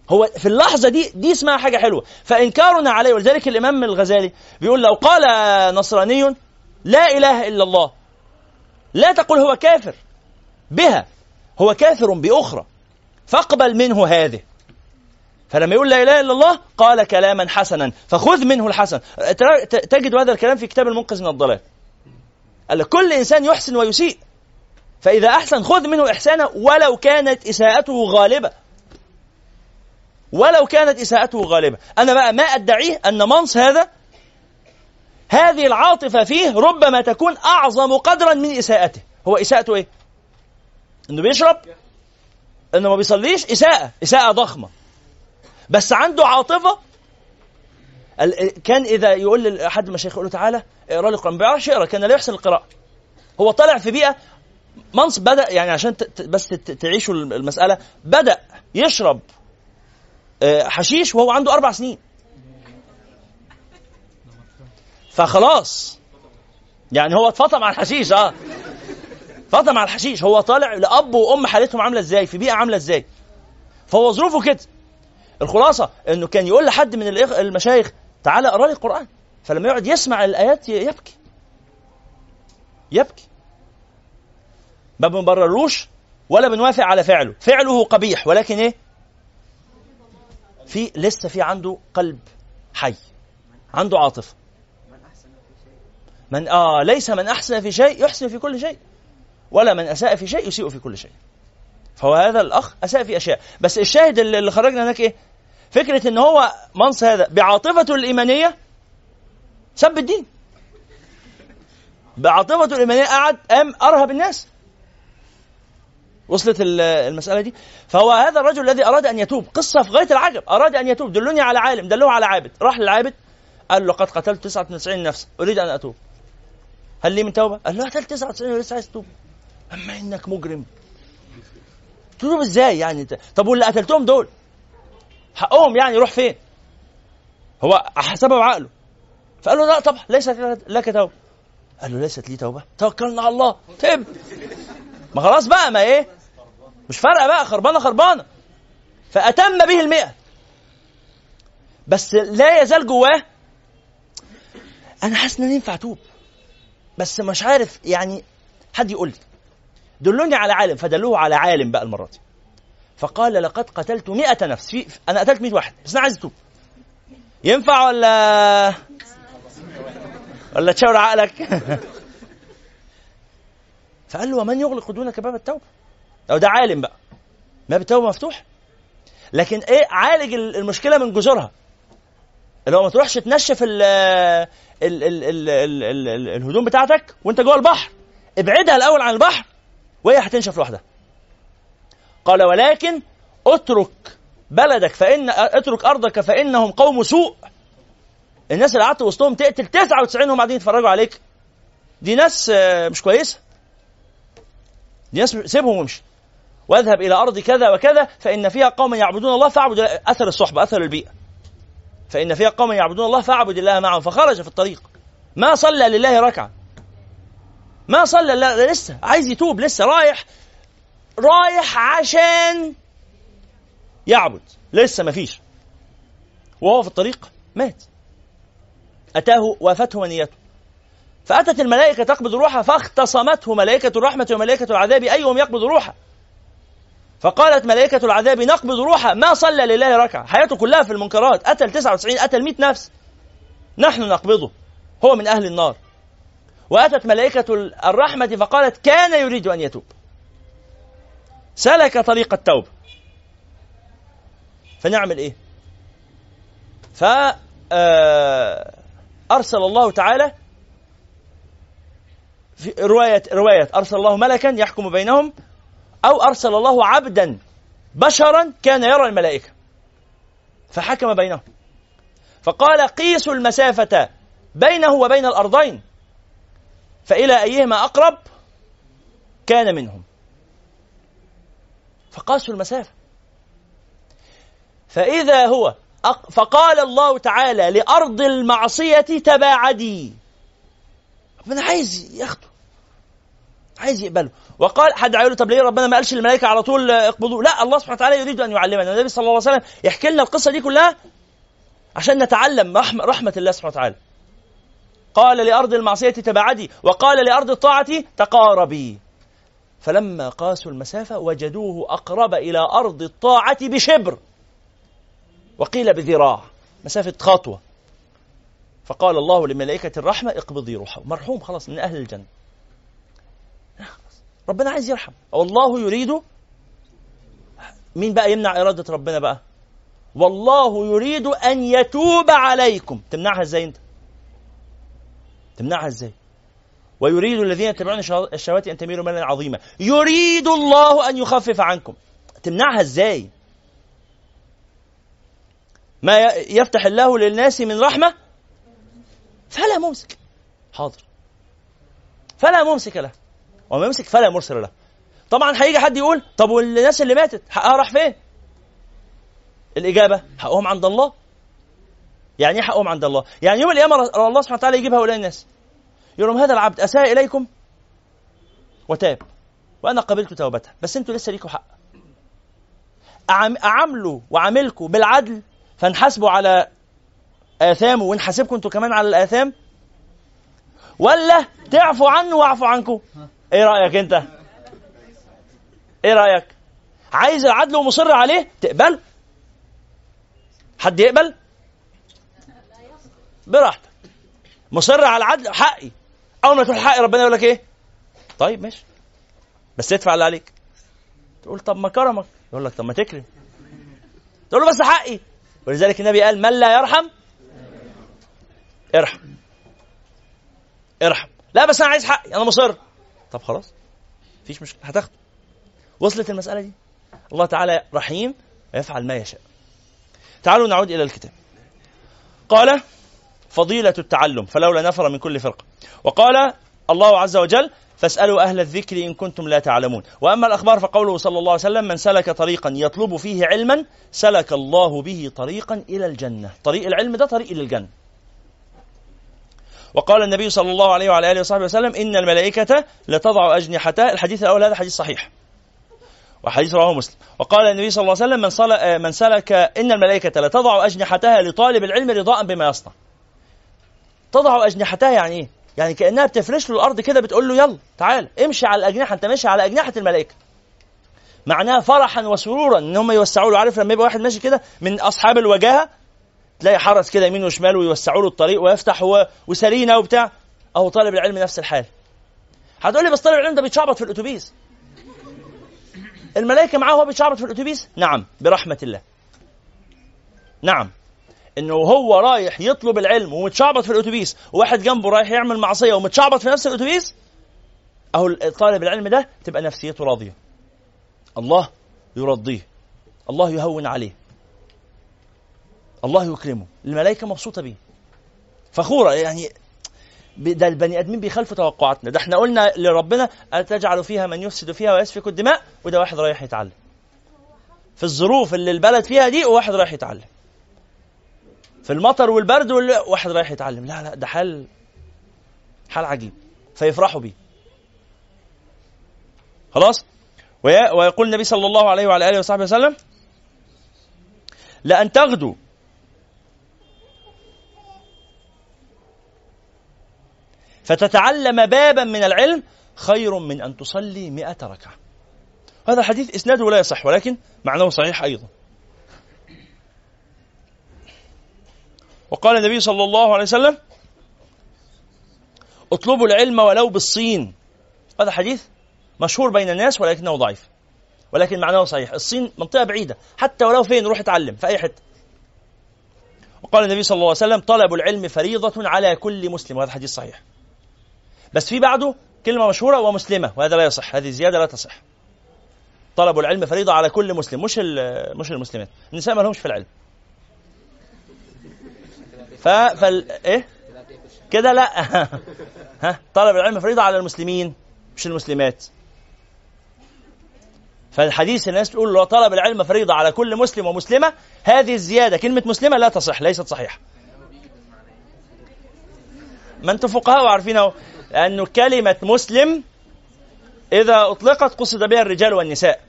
هو في اللحظة دي دي اسمها حاجة حلوة. فإنكارنا عليه ولذلك الإمام الغزالي بيقول لو قال نصراني لا إله إلا الله لا تقل هو كافر بها هو كافر بأخرى فاقبل منه هذه. فلما يقول لا إله إلا الله قال كلاما حسنا فخذ منه الحسن. تجد هذا الكلام في كتاب المنقذ من الضلال. قال كل إنسان يحسن ويسيء فإذا أحسن خذ منه إحسانا ولو كانت إساءته غالبة. ولو كانت إساءته غالبة. أنا بقى ما أدعيه أن منص هذا هذه العاطفة فيه ربما تكون أعظم قدرا من إساءته. هو إساءته إيه؟ إنه بيشرب إنه ما بيصليش إساءة إساءة ضخمة. بس عنده عاطفة. كان إذا يقول لاحد المشايخ يقول له تعالى اقرأ لي القرآن ما بيعرفش يقرأ كان لا يحسن القراءة. هو طالع في بيئة منص بدأ يعني عشان بس تعيشوا المسألة بدأ يشرب. حشيش وهو عنده أربع سنين. فخلاص. يعني هو اتفطم على الحشيش آه. فطم على الحشيش. هو طالع لأب وأم حالتهم عاملة إزاي في بيئة عاملة إزاي. فهو ظروفه كده. الخلاصة إنه كان يقول لحد من المشايخ تعالى اقرأ لي القرآن. فلما يقعد يسمع الآيات يبكي. يبكي. ما بنبرروش ولا بنوافق على فعله. فعله قبيح ولكن إيه؟ في لسه في عنده قلب حي عنده عاطفة. من آه ليس من أحسن في شيء يحسن في كل شيء ولا من أساء في شيء يسيء في كل شيء. فهو هذا الأخ أساء في أشياء. بس الشاهد اللي خرجنا هناك إيه؟ فكرة إن هو منص هذا بعاطفته الإيمانية سب الدين. بعاطفته الإيمانية قعد قام أرهب الناس؟ وصلت ال- المسألة دي. فهو هذا الرجل الذي أراد أن يتوب. قصة في غاية العجب. أراد أن يتوب. دلوني على عالم. دلوه على عابد. راح للعابد. قال له قد قتلت 99 نفسا. أريد أن أتوب. هل لي من توبة؟ قال له قتلت 99 ولسه عايز تتوب. أما إنك مجرم. تتوب إزاي يعني؟ طب واللي قتلتهم دول؟ حقهم يعني يروح فين؟ هو حسبه بعقله فقال له لا طبعا ليست لك توبة. قال له ليست لي توبة. توكلنا على الله. تب. ما خلاص بقى ما إيه؟ مش فارقه بقى خربانة خربانة. فأتم به المئة. بس لا يزال جواه. أنا حاسس إن أنا ينفع أتوب. بس مش عارف يعني حد يقول لي دلوني على عالم فدلوه على عالم بقى المرة دي. فقال لقد قتلت مئة نفس في أنا قتلت 100 واحد بس أنا عايز أتوب. ينفع ولا؟ ولا تشاور عقلك؟ فقال له ومن يغلق دونك باب التوبة؟ لو ده عالم بقى. ما بتوبه مفتوح. لكن إيه عالج المشكلة من جذورها. اللي هو ما تروحش تنشف ال ال ال ال الـ الـ الهدوم بتاعتك وأنت جوه البحر. ابعدها الأول عن البحر وهي هتنشف لوحدها. قال ولكن اترك بلدك فان اترك أرضك فإنهم قوم سوء. الناس اللي قعدت وسطهم تقتل 99 هم قاعدين يتفرجوا عليك. دي ناس آه، مش كويسة. دي ناس سيبهم وامشي. واذهب إلى أرض كذا وكذا فإن فيها قوما يعبدون الله فاعبد أثر الصحبه أثر البيئة. فإن فيها قوما يعبدون الله فاعبد الله معهم فخرج في الطريق. ما صلى لله ركعة. ما صلى لا لسه. عايز يتوب لسه رايح رايح عشان يعبد. لسه ما فيش. وهو في الطريق مات. أتاه وأفته منيته فأتت الملائكة تقبض روحه فاختصمته ملائكة الرحمة وملائكة العذاب أيهم يقبض روحه؟ فقالت ملائكة العذاب نقبض روحه ما صلى لله ركعة. حياته كلها في المنكرات. قتل 99 قتل 100 نفس. نحن نقبضه. هو من أهل النار. وأتت ملائكة الرحمة فقالت كان يريد أن يتوب. سلك طريق التوبة فنعمل إيه؟ ف آه، أرسل الله تعالى في رواية رواية أرسل الله ملكا يحكم بينهم أو أرسل الله عبدا بشرا كان يرى الملائكة. فحكم بينهم. فقال قيسوا المسافة بينه وبين الأرضين فإلى أيهما أقرب كان منهم. فقاسوا المسافة. فإذا هو. فقال الله تعالى لأرض المعصية تباعدي. ربنا عايز ياخده عايز يقبله. وقال حد هيقول له طب ليه ربنا ما قالش للملائكة على طول اقبضوه لا الله سبحانه وتعالى يريد أن يعلمنا. النبي صلى الله عليه وسلم يحكي لنا القصة دي كلها عشان نتعلم رحمه, رحمة الله سبحانه وتعالى. قال لأرض المعصية تبعدي وقال لأرض الطاعة تقاربي. فلما قاسوا المسافة وجدوه أقرب إلى أرض الطاعة بشبر. وقيل بذراع. مسافة خطوة. فقال الله لملائكة الرحمة اقبضي روحه مرحوم خلاص من أهل الجنة. ربنا عايز يرحم. والله يريد. مين بقى يمنع إرادة ربنا بقى؟ والله يريد أن يتوب عليكم. تمنعها إزاي أنت؟ تمنعها إزاي؟ ويريد الذين يتبعون الشهوات أن تميلوا ميلا عظيما. يريد الله أن يخفف عنكم. تمنعها إزاي؟ ما يفتح الله للناس من رحمة؟ فلا ممسك. حاضر. فلا ممسك له. وما يمسك فلا مرسل له طبعا هيجي حد يقول طب والناس اللي ماتت حقها راح فين؟ الإجابة حقهم عند الله. يعني إيه حقهم عند الله؟ يعني يوم القيامة الله سبحانه وتعالى يجيب هؤلاء الناس. يقول لهم هذا العبد أساء إليكم؟ وتاب. وأنا قبلت توبته بس أنتوا لسه ليكوا حق. أعاملوا وعاملكم بالعدل فنحاسبوا على آثامه ونحاسبكم أنتوا كمان على الآثام. ولا تعفوا عنه واعفوا عنكم. إيه رأيك أنت؟ إيه رأيك؟ عايز العدل ومصر عليه؟ تقبله حد يقبل؟ براحتك. مصر على العدل حقي. أول ما تقول حقي ربنا يقول لك إيه؟ طيب ماشي. بس ادفع اللي عليك. تقول طب ما كرمك. يقول لك طب ما تكرم. تقول له بس حقي. ولذلك النبي قال من لا يرحم؟ ارحم. ارحم. لا بس أنا عايز حقي. أنا مصر. طب خلاص مفيش مشكلة هتاخده. وصلت المسألة دي؟ الله تعالى رحيم ويفعل ما يشاء. تعالوا نعود إلى الكتاب. قال فضيلة التعلم فلولا نفر من كل فرقة. وقال الله عز وجل فاسألوا أهل الذكر إن كنتم لا تعلمون. وأما الأخبار فقوله صلى الله عليه وسلم من سلك طريقا يطلب فيه علما سلك الله به طريقا إلى الجنة. طريق العلم ده طريق إلى الجنة وقال النبي صلى الله عليه وعلى آله وصحبه وسلم إن الملائكة لتضع أجنحتها. الحديث الأول هذا حديث صحيح. وحديث رواه مسلم. وقال النبي صلى الله عليه وسلم من, صل... آه، من سلك إن الملائكة لتضع أجنحتها لطالب العلم رضاء بما يصنع. تضع أجنحتها يعني إيه؟ يعني كأنها بتفرش له الأرض كده بتقول له يلا تعال امشي على الأجنحة أنت ماشي على أجنحة الملائكة. معناها فرحا وسرورا إن هم يوسعوا له. عارف لما يبقى واحد ماشي كده من أصحاب الوجاهة تلاقي حرس كده يمين وشمال ويوسعوا له الطريق ويفتح. وسرينا وبتاع. أهو طالب العلم نفس الحال. هتقول لي بس طالب العلم ده بيتشعبط في الأتوبيس. الملائكة معاه وهو بيتشعبط في الأتوبيس؟ نعم برحمة الله. نعم. إنه هو رايح يطلب العلم ومتشعبط في الأتوبيس وواحد جنبه رايح يعمل معصية ومتشعبط في نفس الأتوبيس؟ أهو طالب العلم ده تبقى نفسيته راضية. الله يرضيه. الله يهون عليه. الله يكرمه الملائكة مبسوطة بيه فخورة يعني ده البني آدمين بيخالفوا توقعاتنا. ده إحنا قلنا لربنا أتجعل فيها من يفسد فيها ويسفك الدماء؟ وده واحد رايح يتعلم. في الظروف اللي البلد فيها دي وواحد رايح يتعلم. في المطر والبرد واحد رايح يتعلم. لا لا ده حال حال عجيب. فيفرحوا بيه. خلاص؟ ويقول النبي صلى الله عليه وعلى آله وصحبه وسلم لأن تغدو فتتعلم بابا من العلم خير من أن تصلي مئة ركعة. هذا الحديث إسناده لا يصح ولكن معناه صحيح أيضا. وقال النبي صلى الله عليه وسلم اطلبوا العلم ولو بالصين. هذا حديث مشهور بين الناس ولكنه ضعيف. ولكن معناه صحيح. الصين منطقة بعيدة حتى ولو فين روح اتعلم في أي حتة. وقال النبي صلى الله عليه وسلم طلب العلم فريضة على كل مسلم. وهذا حديث صحيح. بس في بعده كلمة مشهورة ومسلمة وهذا لا يصح هذه زيادة لا تصح. طلب العلم فريضة على كل مسلم مش مش المسلمات النساء ما لهمش في العلم. ف فال إيه؟ كده لا. ها؟ طلب العلم فريضة على المسلمين مش المسلمات. فالحديث الناس تقول لو طلب العلم فريضة على كل مسلم ومسلمة هذه الزيادة كلمة مسلمة لا تصح ليست صحيحة. ما أنتم فقهاء وعارفين أهو. لأنه كلمة مسلم إذا أطلقت قصد بها الرجال والنساء.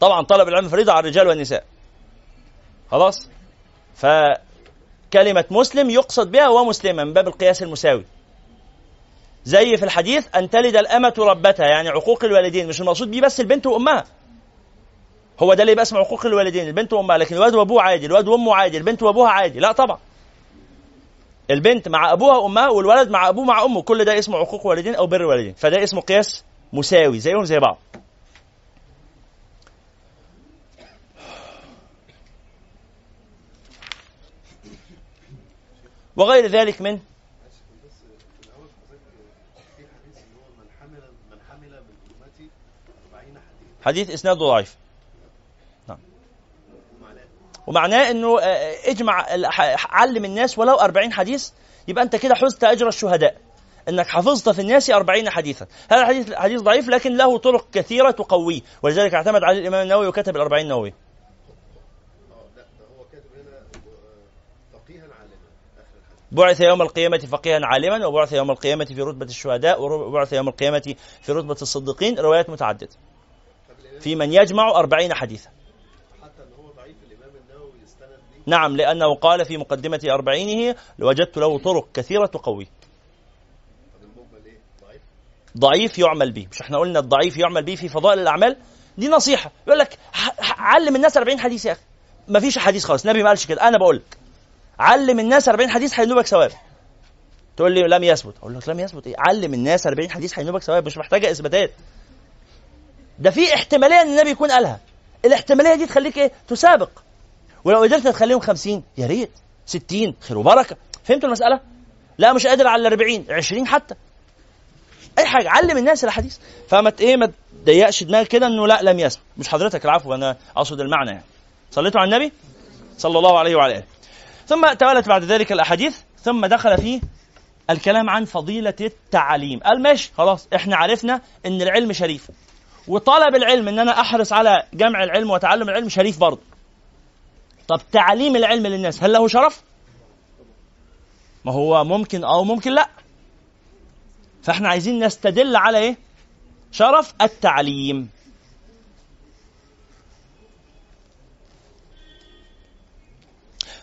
طبعا طلب العلم فريضة على الرجال والنساء. خلاص؟ فكلمة مسلم يقصد بها ومسلمة من باب القياس المساوي. زي في الحديث أن تلد الأمة ربتها يعني عقوق الوالدين مش المقصود بيه بس البنت وأمها. هو ده اللي يبقى اسمه عقوق الوالدين البنت وأمها لكن الواد وأبوه عادي الواد وأمه عادي البنت وأبوها عادي. لا طبعا. البنت مع أبوها وأمها والولد مع أبوه مع أمه. كل ده اسمه عقوق والدين أو بر والدين. فده اسمه قياس مساوي. زيهم زي بعض. وغير ذلك من حديث اسناده ضعيف. ومعناه إنه آه، اجمع علم الناس ولو 40 حديث يبقى أنت كده حزت أجر الشهداء. إنك حفظت في الناس 40 حديثا. هذا الحديث حديث ضعيف لكن له طرق كثيرة تقويه. ولذلك اعتمد عليه الإمام النووي وكتب ال 40 نووي بعث يوم القيامة فقيها عالما وبعث يوم القيامة في رتبة الشهداء وبعث يوم القيامة في رتبة الصديقين. روايات متعددة. في من يجمع أربعين حديثا حتى هو ضعيف الإمام النووي نعم لأنه قال في مقدمة أربعينه وجدت له طرق كثيرة تقويه ضعيف يعمل به. مش إحنا قلنا الضعيف يعمل به في فضائل الأعمال؟ دي نصيحة. يقول لك علم الناس 40 حديث يا أخي. ما فيش حديث خالص. النبي ما قالش كده. أنا بقول لك علم الناس 40 حديث هينوبك ثواب. تقول لي لم يثبت. أقول لك لم يثبت إيه؟ علم الناس 40 حديث هينوبك ثواب. مش محتاجة إثباتات. ده في احتمالية إن النبي يكون قالها. الاحتمالية دي تخليك إيه؟ تسابق. ولو قدرت تخليهم 50 يا ريت. 60 خير وبركة. فهمتوا المسألة؟ لا مش قادر على 40 20 حتى. أي حاجة علم الناس الحديث. فما إيه ما تضيقش دماغك كده إنه لا لم يثبت مش حضرتك العفو أنا أقصد المعنى يعني. صليتوا على النبي؟ صلى الله عليه وعلى آله. ثم توالت بعد ذلك الأحاديث ثم دخل في الكلام عن فضيلة التعليم. قال ماشي خلاص إحنا عرفنا إن العلم شريف. وطلب العلم إن أنا أحرص على جمع العلم وتعلم العلم شريف برضه. طب تعليم العلم للناس هل له شرف؟ ما هو ممكن أو ممكن لا. فإحنا عايزين نستدل على إيه؟ شرف التعليم.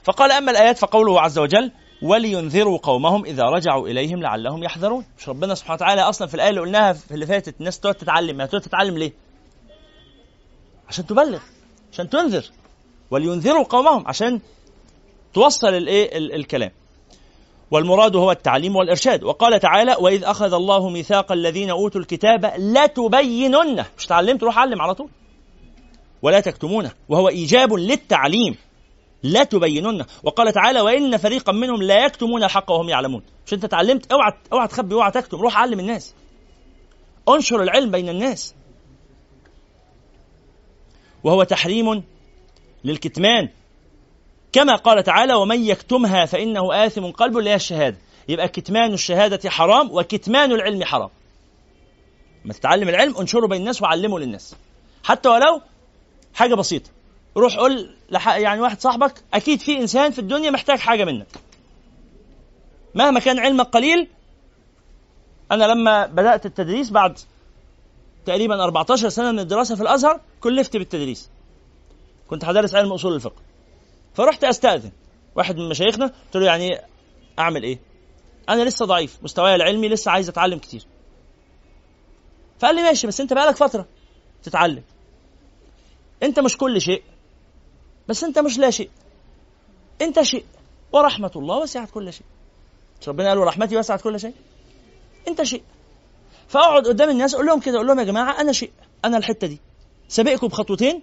فقال أما الآيات فقوله عز وجل ولينذروا قومهم إذا رجعوا إليهم لعلهم يحذرون مش ربنا سبحانه وتعالى أصلا في الآية اللي قلناها في اللي فاتت الناس تقعد تتعلم ما تقعد تتعلم ليه؟ عشان تبلغ عشان تنذر. ولينذروا قومهم عشان توصل الايه؟ الكلام. والمراد هو التعليم والإرشاد. وقال تعالى وإذ أخذ الله ميثاق الذين أوتوا الكتاب لتبيننه. مش تعلمت؟ روح علم على طول. ولا تكتمونه. وهو إيجاب للتعليم. لا تبينن وقال تعالى وإن فريقا منهم لا يكتمون الحق وهم يعلمون. مش أنت اتعلمت أوعى أوعى تخبي أوعى تكتم. روح علم الناس. انشر العلم بين الناس. وهو تحريم للكتمان. كما قال تعالى ومن يكتمها فإنه آثم قلبه اللي هي الشهادة. يبقى كتمان الشهادة حرام وكتمان العلم حرام. ما تتعلم العلم انشره بين الناس وعلمه للناس. حتى ولو حاجة بسيطة. روح قول لح... يعني واحد صاحبك أكيد في إنسان في الدنيا محتاج حاجة منك. مهما كان علمك قليل أنا لما بدأت التدريس بعد تقريبا 14 سنة من الدراسة في الأزهر كلفت بالتدريس. كنت هدرس علم أصول الفقه. فرحت أستأذن. واحد من مشايخنا قلت له يعني أعمل إيه؟ أنا لسه ضعيف. مستواي العلمي لسه عايز أتعلم كتير. فقال لي ماشي بس أنت بقالك فترة تتعلم. أنت مش كل شيء بس أنت مش لا شيء. أنت شيء. ورحمة الله وسعت كل شيء. مش ربنا قال ورحمتي وسعت كل شيء. أنت شيء. فأقعد قدام الناس أقول لهم كده أقول لهم يا جماعة أنا شيء. أنا الحتة دي. سابقكم بخطوتين؟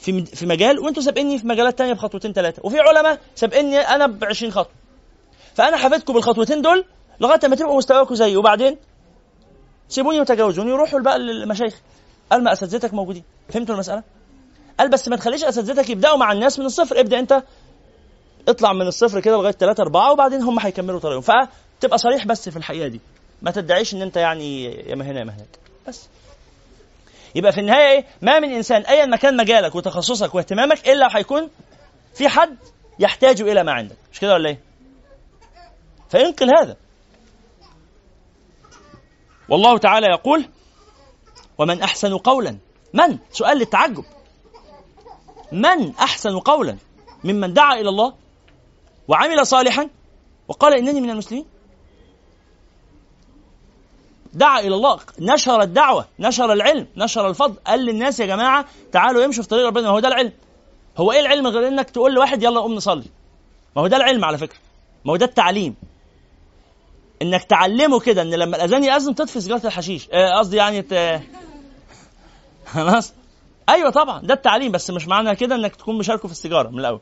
في في مجال وانتوا سابقيني في مجالات تانية بخطوتين ثلاثة وفي علماء سابقيني أنا ب 20 خطوه فأنا حفيدكم بالخطوتين دول لغاية ما تبقوا مستواكم زيي وبعدين سيبوني وتجاوزوني وروحوا بقى للمشايخ. قال ما أساتذتك موجودين. فهمتوا المسألة؟ قال بس ما تخليش أساتذتك يبدأوا مع الناس من الصفر. ابدأ أنت. اطلع من الصفر كده لغاية ثلاثة أربعة وبعدين هم هيكملوا طريقهم. فتبقى صريح بس في الحقيقة دي. ما تدعيش إن أنت يعني يا ما هنا يا ما هناك بس. يبقى في النهاية إيه ما من إنسان ايا ما كان مجالك وتخصصك واهتمامك إلا هيكون في حد يحتاج إلى ما عندك. مش كده ولا إيه؟ فينقل هذا. والله تعالى يقول ومن أحسن قولا. من؟ سؤال للتعجب. من أحسن قولا ممن دعا إلى الله وعمل صالحا وقال إنني من المسلمين؟ دعا إلى الله. نشر الدعوة نشر العلم نشر الفضل. قال للناس يا جماعة تعالوا يمشوا في طريق ربنا. هو ده العلم. هو إيه العلم غير إنك تقول لواحد يلا قوم نصلي؟ ما هو ده العلم على فكرة. ما هو ده التعليم. إنك تعلمه كده إن لما الأذان يأذن تطفي سيجارة الحشيش. آه، قصدي يعني. خلاص. أيوه طبعا ده التعليم. بس مش معنى كده إنك تكون مشاركه في السيجارة من الأول.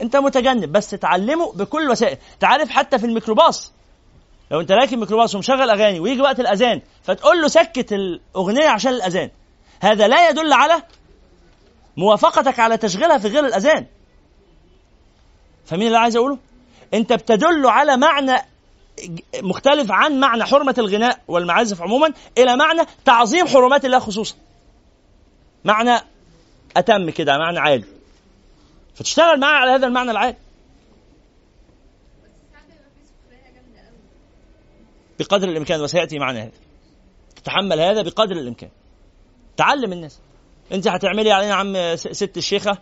أنت متجنب بس تعلمه بكل وسائل. تعرف حتى في الميكروباص لو انت راكب ميكروباص ومشغل أغاني ويجي وقت الأذان فتقول له سكت الأغنية عشان الأذان. هذا لا يدل على موافقتك على تشغيلها في غير الأذان. فمين اللي عايز أقوله؟ انت بتدل على معنى مختلف عن معنى حرمة الغناء والمعازف عموما إلى معنى تعظيم حرمات الله خصوصا. معنى أتم كده معنى عالي فتشتغل معاه على هذا المعنى العالي بقدر الإمكان وسيأتي معنا. هذا تتحمل هذا بقدر الإمكان. تعلم الناس. أنت هتعملي علينا عم ست الشيخة؟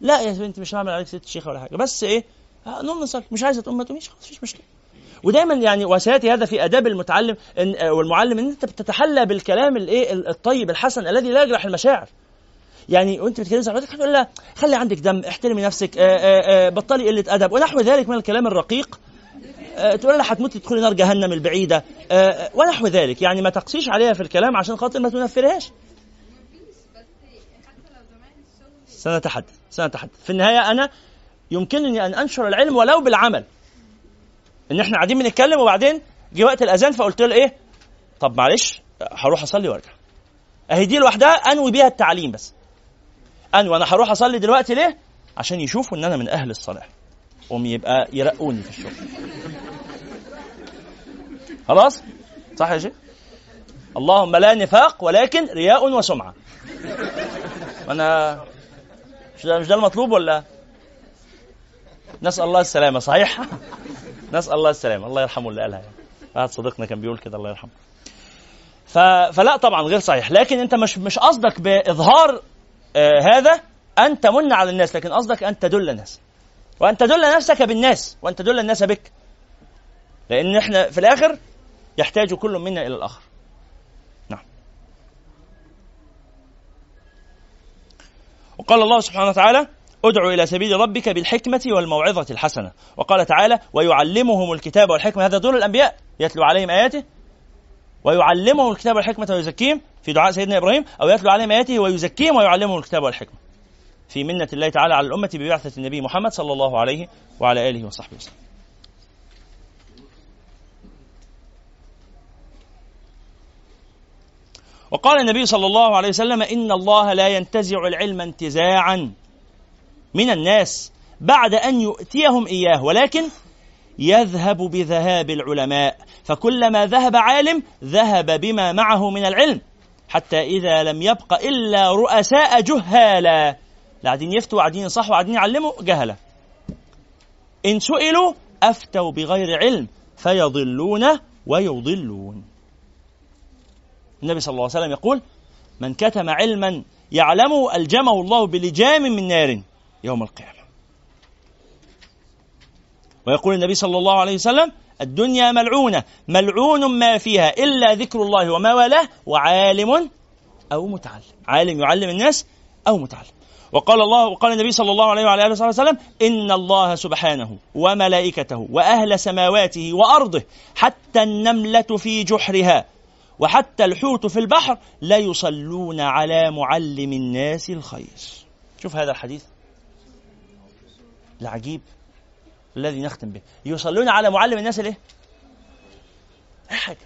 لا يا بنتي مش هعمل عليك ست الشيخة ولا حاجة. بس إيه؟ نقوم نصلي. مش عايزة تقوم ما تقوميش خلاص مفيش مشكلة. ودايما يعني وسيأتي هذا في أداب المتعلم إن والمعلم إن أنت بتتحلى بالكلام الايه الطيب الحسن الذي لا يجرح المشاعر. يعني وأنت بتكلمي صاحبتك تقول لها خلي عندك دم احترمي نفسك آآ آآ بطلي قلة أدب ونحو ذلك من الكلام الرقيق. تقول لها هتموتي تدخلي نار جهنم البعيدة. ونحو ذلك. يعني ما تقسيش عليها في الكلام عشان خاطر ما تنفرهاش. سنتحدث سنتحدث. في النهاية أنا يمكنني أن أنشر العلم ولو بالعمل. إن إحنا قاعدين بنتكلم وبعدين جه وقت الأذان فقلت له إيه؟ طب معلش هروح أصلي وأرجع. أهي دي لوحدها أنوي بيها التعليم بس. أنوي أنا هروح أصلي دلوقتي ليه؟ عشان يشوفوا إن أنا من أهل الصلاح هم يبقى يرقوني في الشغل. خلاص؟ صح يا شيخ؟ اللهم لا نفاق ولكن رياء وسمعة. أنا مش ده مش ده المطلوب ولا؟ نسأل الله السلامة صحيح؟ نسأل الله السلامة الله يرحمه اللي قالها يعني. واحد صديقنا كان بيقول كده الله يرحمه. ف... فلا طبعا غير صحيح. لكن أنت مش مش قصدك بإظهار آه هذا أن تمن على الناس لكن قصدك أن تدل الناس. وأن تدل نفسك بالناس وأن تدل الناس بك. لأن إحنا في الآخر يحتاج كل منا إلى الآخر. نعم. وقال الله سبحانه وتعالى ادع إلى سبيل ربك بالحكمة والموعظة الحسنة. وقال تعالى ويعلمهم الكتاب والحكمة. هذا دور الأنبياء. يتلو عليهم آياته ويعلمهم الكتاب والحكمة ويزكيهم. في دعاء سيدنا إبراهيم أو يتلو عليهم آياته ويزكيهم ويعلمهم الكتاب والحكمة. في منة الله تعالى على الأمة ببعثة النبي محمد صلى الله عليه وعلى آله وصحبه وسلم. وقال النبي صلى الله عليه وسلم إن الله لا ينتزع العلم انتزاعا من الناس بعد أن يؤتيهم إياه ولكن يذهب بذهاب العلماء فكلما ذهب عالم ذهب بما معه من العلم حتى إذا لم يبق إلا رؤساء جهالا. قاعدين يفتوا وقاعدين ينصحوا وقاعدين يعلموا جهلة إن سئلوا أفتوا بغير علم فيضلون ويضلون. النبي صلى الله عليه وسلم يقول من كتم علما يعلمه ألجمه الله بلجام من نار يوم القيامة. ويقول النبي صلى الله عليه وسلم الدنيا ملعونة ملعون ما فيها إلا ذكر الله وما والاه وعالم أو متعلم. عالم يعلم الناس أو متعلم. وقال الله وقال النبي صلى الله عليه وعلى آله وسلم إن الله سبحانه وملائكته وأهل سماواته وأرضه حتى النملة في جحرها وحتى الحوت في البحر لا يصلون على معلم الناس الخير. شوف هذا الحديث. العجيب الذي نختم به. يصلون على معلم الناس الايه أي حاجة.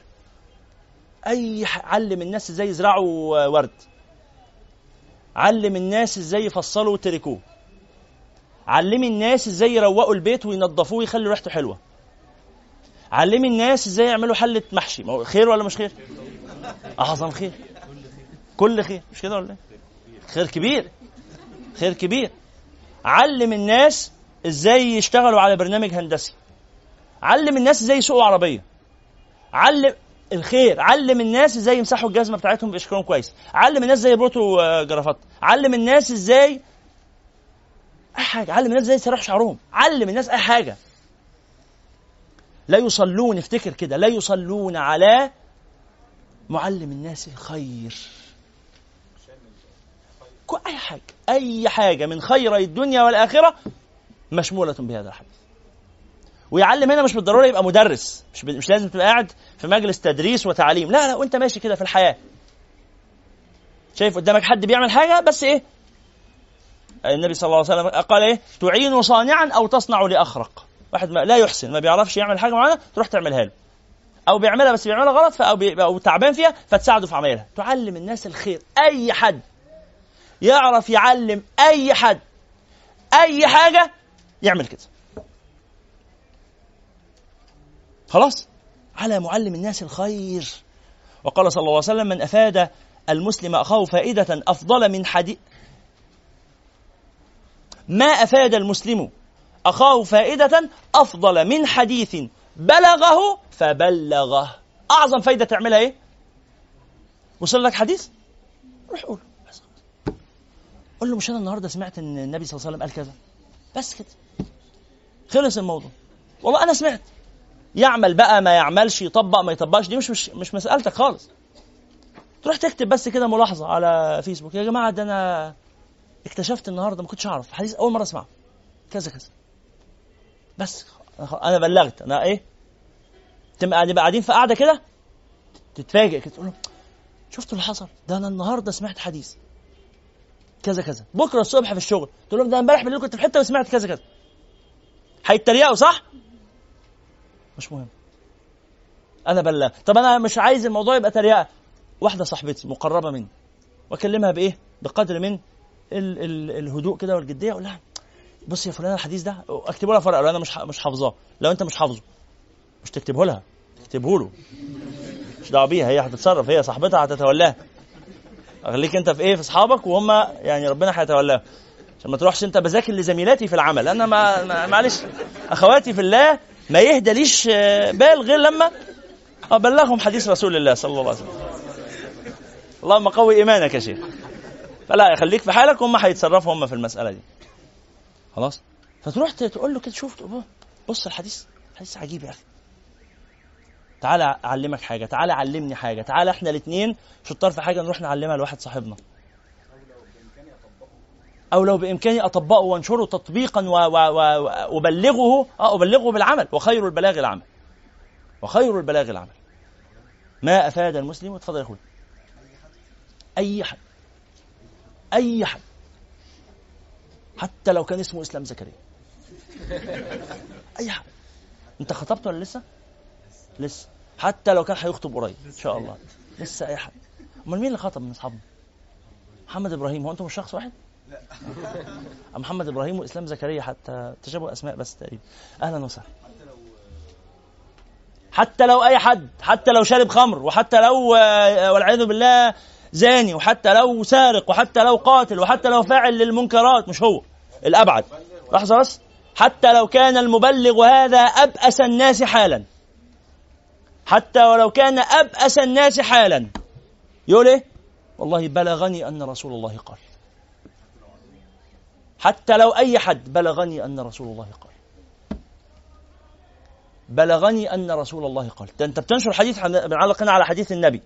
أي ح... علم الناس إزاي يزرعوا ورد. علم الناس إزاي يفصلوا تريكوه علمي الناس إزاي يروقوا البيت وينظفوه ويخلوا ريحته حلوة. علمي الناس إزاي يعملوا حلة محشي. ما هو خير ولا مش خير؟ أعظم خير. كل خير. مش كده ولا إيه؟ خير كبير. خير كبير. علم الناس إزاي يشتغلوا على برنامج هندسي. علم الناس إزاي يسوقوا عربية. علم الخير. علم الناس إزاي يمسحوا الجزمة بتاعتهم بشكلهم كويس. علم الناس إزاي يربطوا آه، جرافات. علم الناس إزاي أي حاجة. علم الناس إزاي يسرحوا شعرهم. علم الناس أي حاجة. لا يصلون افتكر كده لا يصلون على معلم الناس الخير. أي حاجة أي حاجة من خيري الدنيا والآخرة مشمولة بهذا الحديث. ويعلم هنا مش بالضرورة يبقى مدرس مش. مش لازم تبقى قاعد في مجلس تدريس وتعليم. لا لا وأنت ماشي كده في الحياة. شايف قدامك حد بيعمل حاجة بس إيه؟ النبي صلى الله عليه وسلم قال إيه؟ تعين صانعا أو تصنع لأخرق. واحد ما لا يحسن ما بيعرفش يعمل حاجة معينة تروح تعملها له. أو بيعملها بس بيعملها غلط. أو تعبان فيها فتساعده في عملها. تعلم الناس الخير أي حد يعرف يعلم أي حد أي حاجة يعمل كده. خلاص؟ على معلم الناس الخير. وقال صلى الله عليه وسلم من أفاد المسلم اخاه فائده أفضل من حديث ما أفاد المسلم أخاه فائدة أفضل من حديث بلغه فبلغه. أعظم فايدة تعملها إيه؟ وصل لك حديث؟ روح قول. قول له مش أنا النهارده سمعت إن النبي صلى الله عليه وسلم قال كذا. بس كده. خلص الموضوع. والله أنا سمعت. يعمل بقى ما يعملش يطبق ما يطبقش. دي مش مش, مش مسألتك خالص. تروح تكتب بس كده ملاحظة على فيسبوك. يا جماعة ده أنا اكتشفت النهاردة ما كنتش أعرف. حديث أول مرة أسمعه. كذا كذا. بس أنا بلغت. إيه؟ تبقى نبقى قاعدين في قاعدة كده تتفاجئ كده تقول شفتوا اللي حصل؟ ده أنا النهاردة سمعت حديث. كذا كذا. بكرة الصبح في الشغل. تقول لهم ده امبارح بالليل كنت في حتة وسمعت كذا كذا. هيتريقوا صح؟ مش مهم. أنا بلغ طب أنا مش عايز الموضوع يبقى تريقة. واحدة صاحبتي مقربة مني وأكلمها بإيه؟ بقدر من ال ال الهدوء كده والجدية أقول لها بص يا فلانه الحديث ده اكتبه لها فرق لو أنا مش مش حافظاه. لو أنت مش حافظه مش تكتبه لها تكتبه له. مش دعوة بيها هي هتتصرف هي صاحبتها هتتولاها خليك أنت في إيه في أصحابك وهم يعني ربنا هيتولاهم. عشان ما تروحش أنت بذاكر لزميلاتي في العمل. أنا ما ما- معلش أخواتي في الله ما يهدى ليش آه، بال غير لما أبلغهم حديث رسول الله صلى الله عليه وسلم. اللهم قوي إيمانك يا شيخ. فلا خليك في حالك وهم هيتصرفوا هم في المسألة دي. خلاص؟ فتروح تقول له كده شوف بص الحديث حديث عجيب يا أخي. تعالى أعلمك حاجة تعالى علمني حاجة تعالى إحنا الاثنين شطار في حاجة نروح نعلمها لواحد صاحبنا. أو لو بإمكاني أطبقه وأنشره تطبيقا وأبلغه آه أبلغه بالعمل. وخير البلاغ العمل. وخير البلاغ العمل. ما أفاد المسلم اتفضل يا أخوي. أي حد. أي حد. حتى لو كان اسمه إسلام زكريا. أي حد أنت خطبت ولا لسه؟ لسه. حتى لو كان هيخطب قريب إن شاء الله. لسه أي حد أمال مين اللي خطب من اصحابنا محمد إبراهيم. هو أنتم مش شخص واحد؟ محمد إبراهيم وإسلام زكريا حتى تشابه أسماء بس تقريبا. أهلا وسهلا. حتى لو أي حد حتى لو شارب خمر وحتى لو آه، والعياذ بالله زاني وحتى لو سارق وحتى لو قاتل وحتى لو فاعل للمنكرات مش هو. الأبعد. لحظة بس. حتى لو كان المبلغ هذا أبأس الناس حالا. حتى ولو كان أبأس الناس حالا. يقول إيه؟ والله بلغني أن رسول الله قال. حتى لو أي حد بلغني أن رسول الله قال. بلغني أن رسول الله قال. ده أنت بتنشر حديث بنعلق هنا على حديث النبي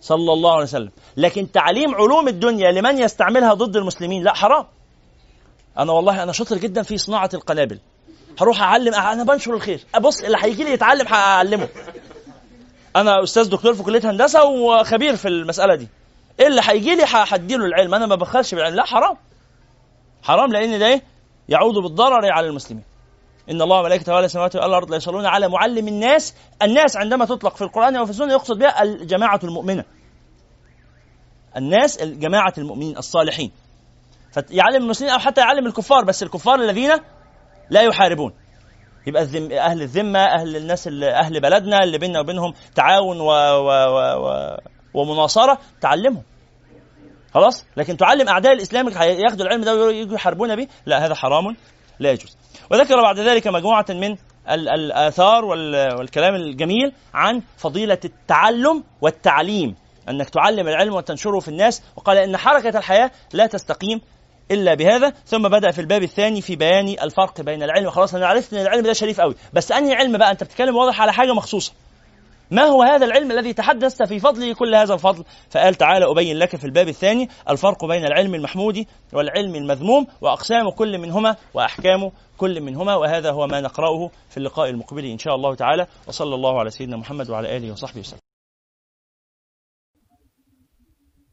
صلى الله عليه وسلم. لكن تعليم علوم الدنيا لمن يستعملها ضد المسلمين لا حرام. أنا والله أنا شاطر جدا في صناعة القنابل. هروح أعلم أنا بنشر الخير. أبص اللي هيجي لي يتعلم هعلمه. أنا أستاذ دكتور في كلية هندسة وخبير في المسألة دي. إيه اللي هيجي لي هديله العلم. أنا ما بخلش بالعلم لا حرام. حرام لأن ده إيه؟ يعود بالضرر على المسلمين. إن الله وملائكته وعلى السماوات والارض لا يصلون على معلم الناس. الناس عندما تطلق في القرآن وفي السنة يقصد بها الجماعة المؤمنة. الناس جماعة المؤمنين الصالحين. فيعلم المسلمين أو حتى يعلم الكفار بس الكفار الذين لا يحاربون. يبقى الذم أهل الذمة أهل الناس اللي أهل بلدنا اللي بيننا وبينهم تعاون و... و... و... و... ومناصرة تعلمهم. خلاص؟ لكن تعلم أعداء الإسلام ياخذوا العلم ده ويجوا يحاربون به لا هذا حرام لا يجوز. وذكر بعد ذلك مجموعة من الآثار والكلام الجميل عن فضيلة التعلم والتعليم. أنك تعلم العلم وتنشره في الناس. وقال إن حركة الحياة لا تستقيم إلا بهذا ثم بدأ في الباب الثاني في بيان الفرق بين العلم. خلاص أنا عرفت إن العلم ده شريف قوي بس أنهي علم بقى؟ أنت بتتكلم واضح على حاجة مخصوصة. ما هو هذا العلم الذي تحدثت في فضله كل هذا الفضل؟ فقال تعالى أبين لك في الباب الثاني الفرق بين العلم المحمود والعلم المذموم وأقسام كل منهما وأحكام كل منهما وهذا هو ما نقرأه في اللقاء المقبل إن شاء الله تعالى. وصلى الله على سيدنا محمد وعلى آله وصحبه وسلم.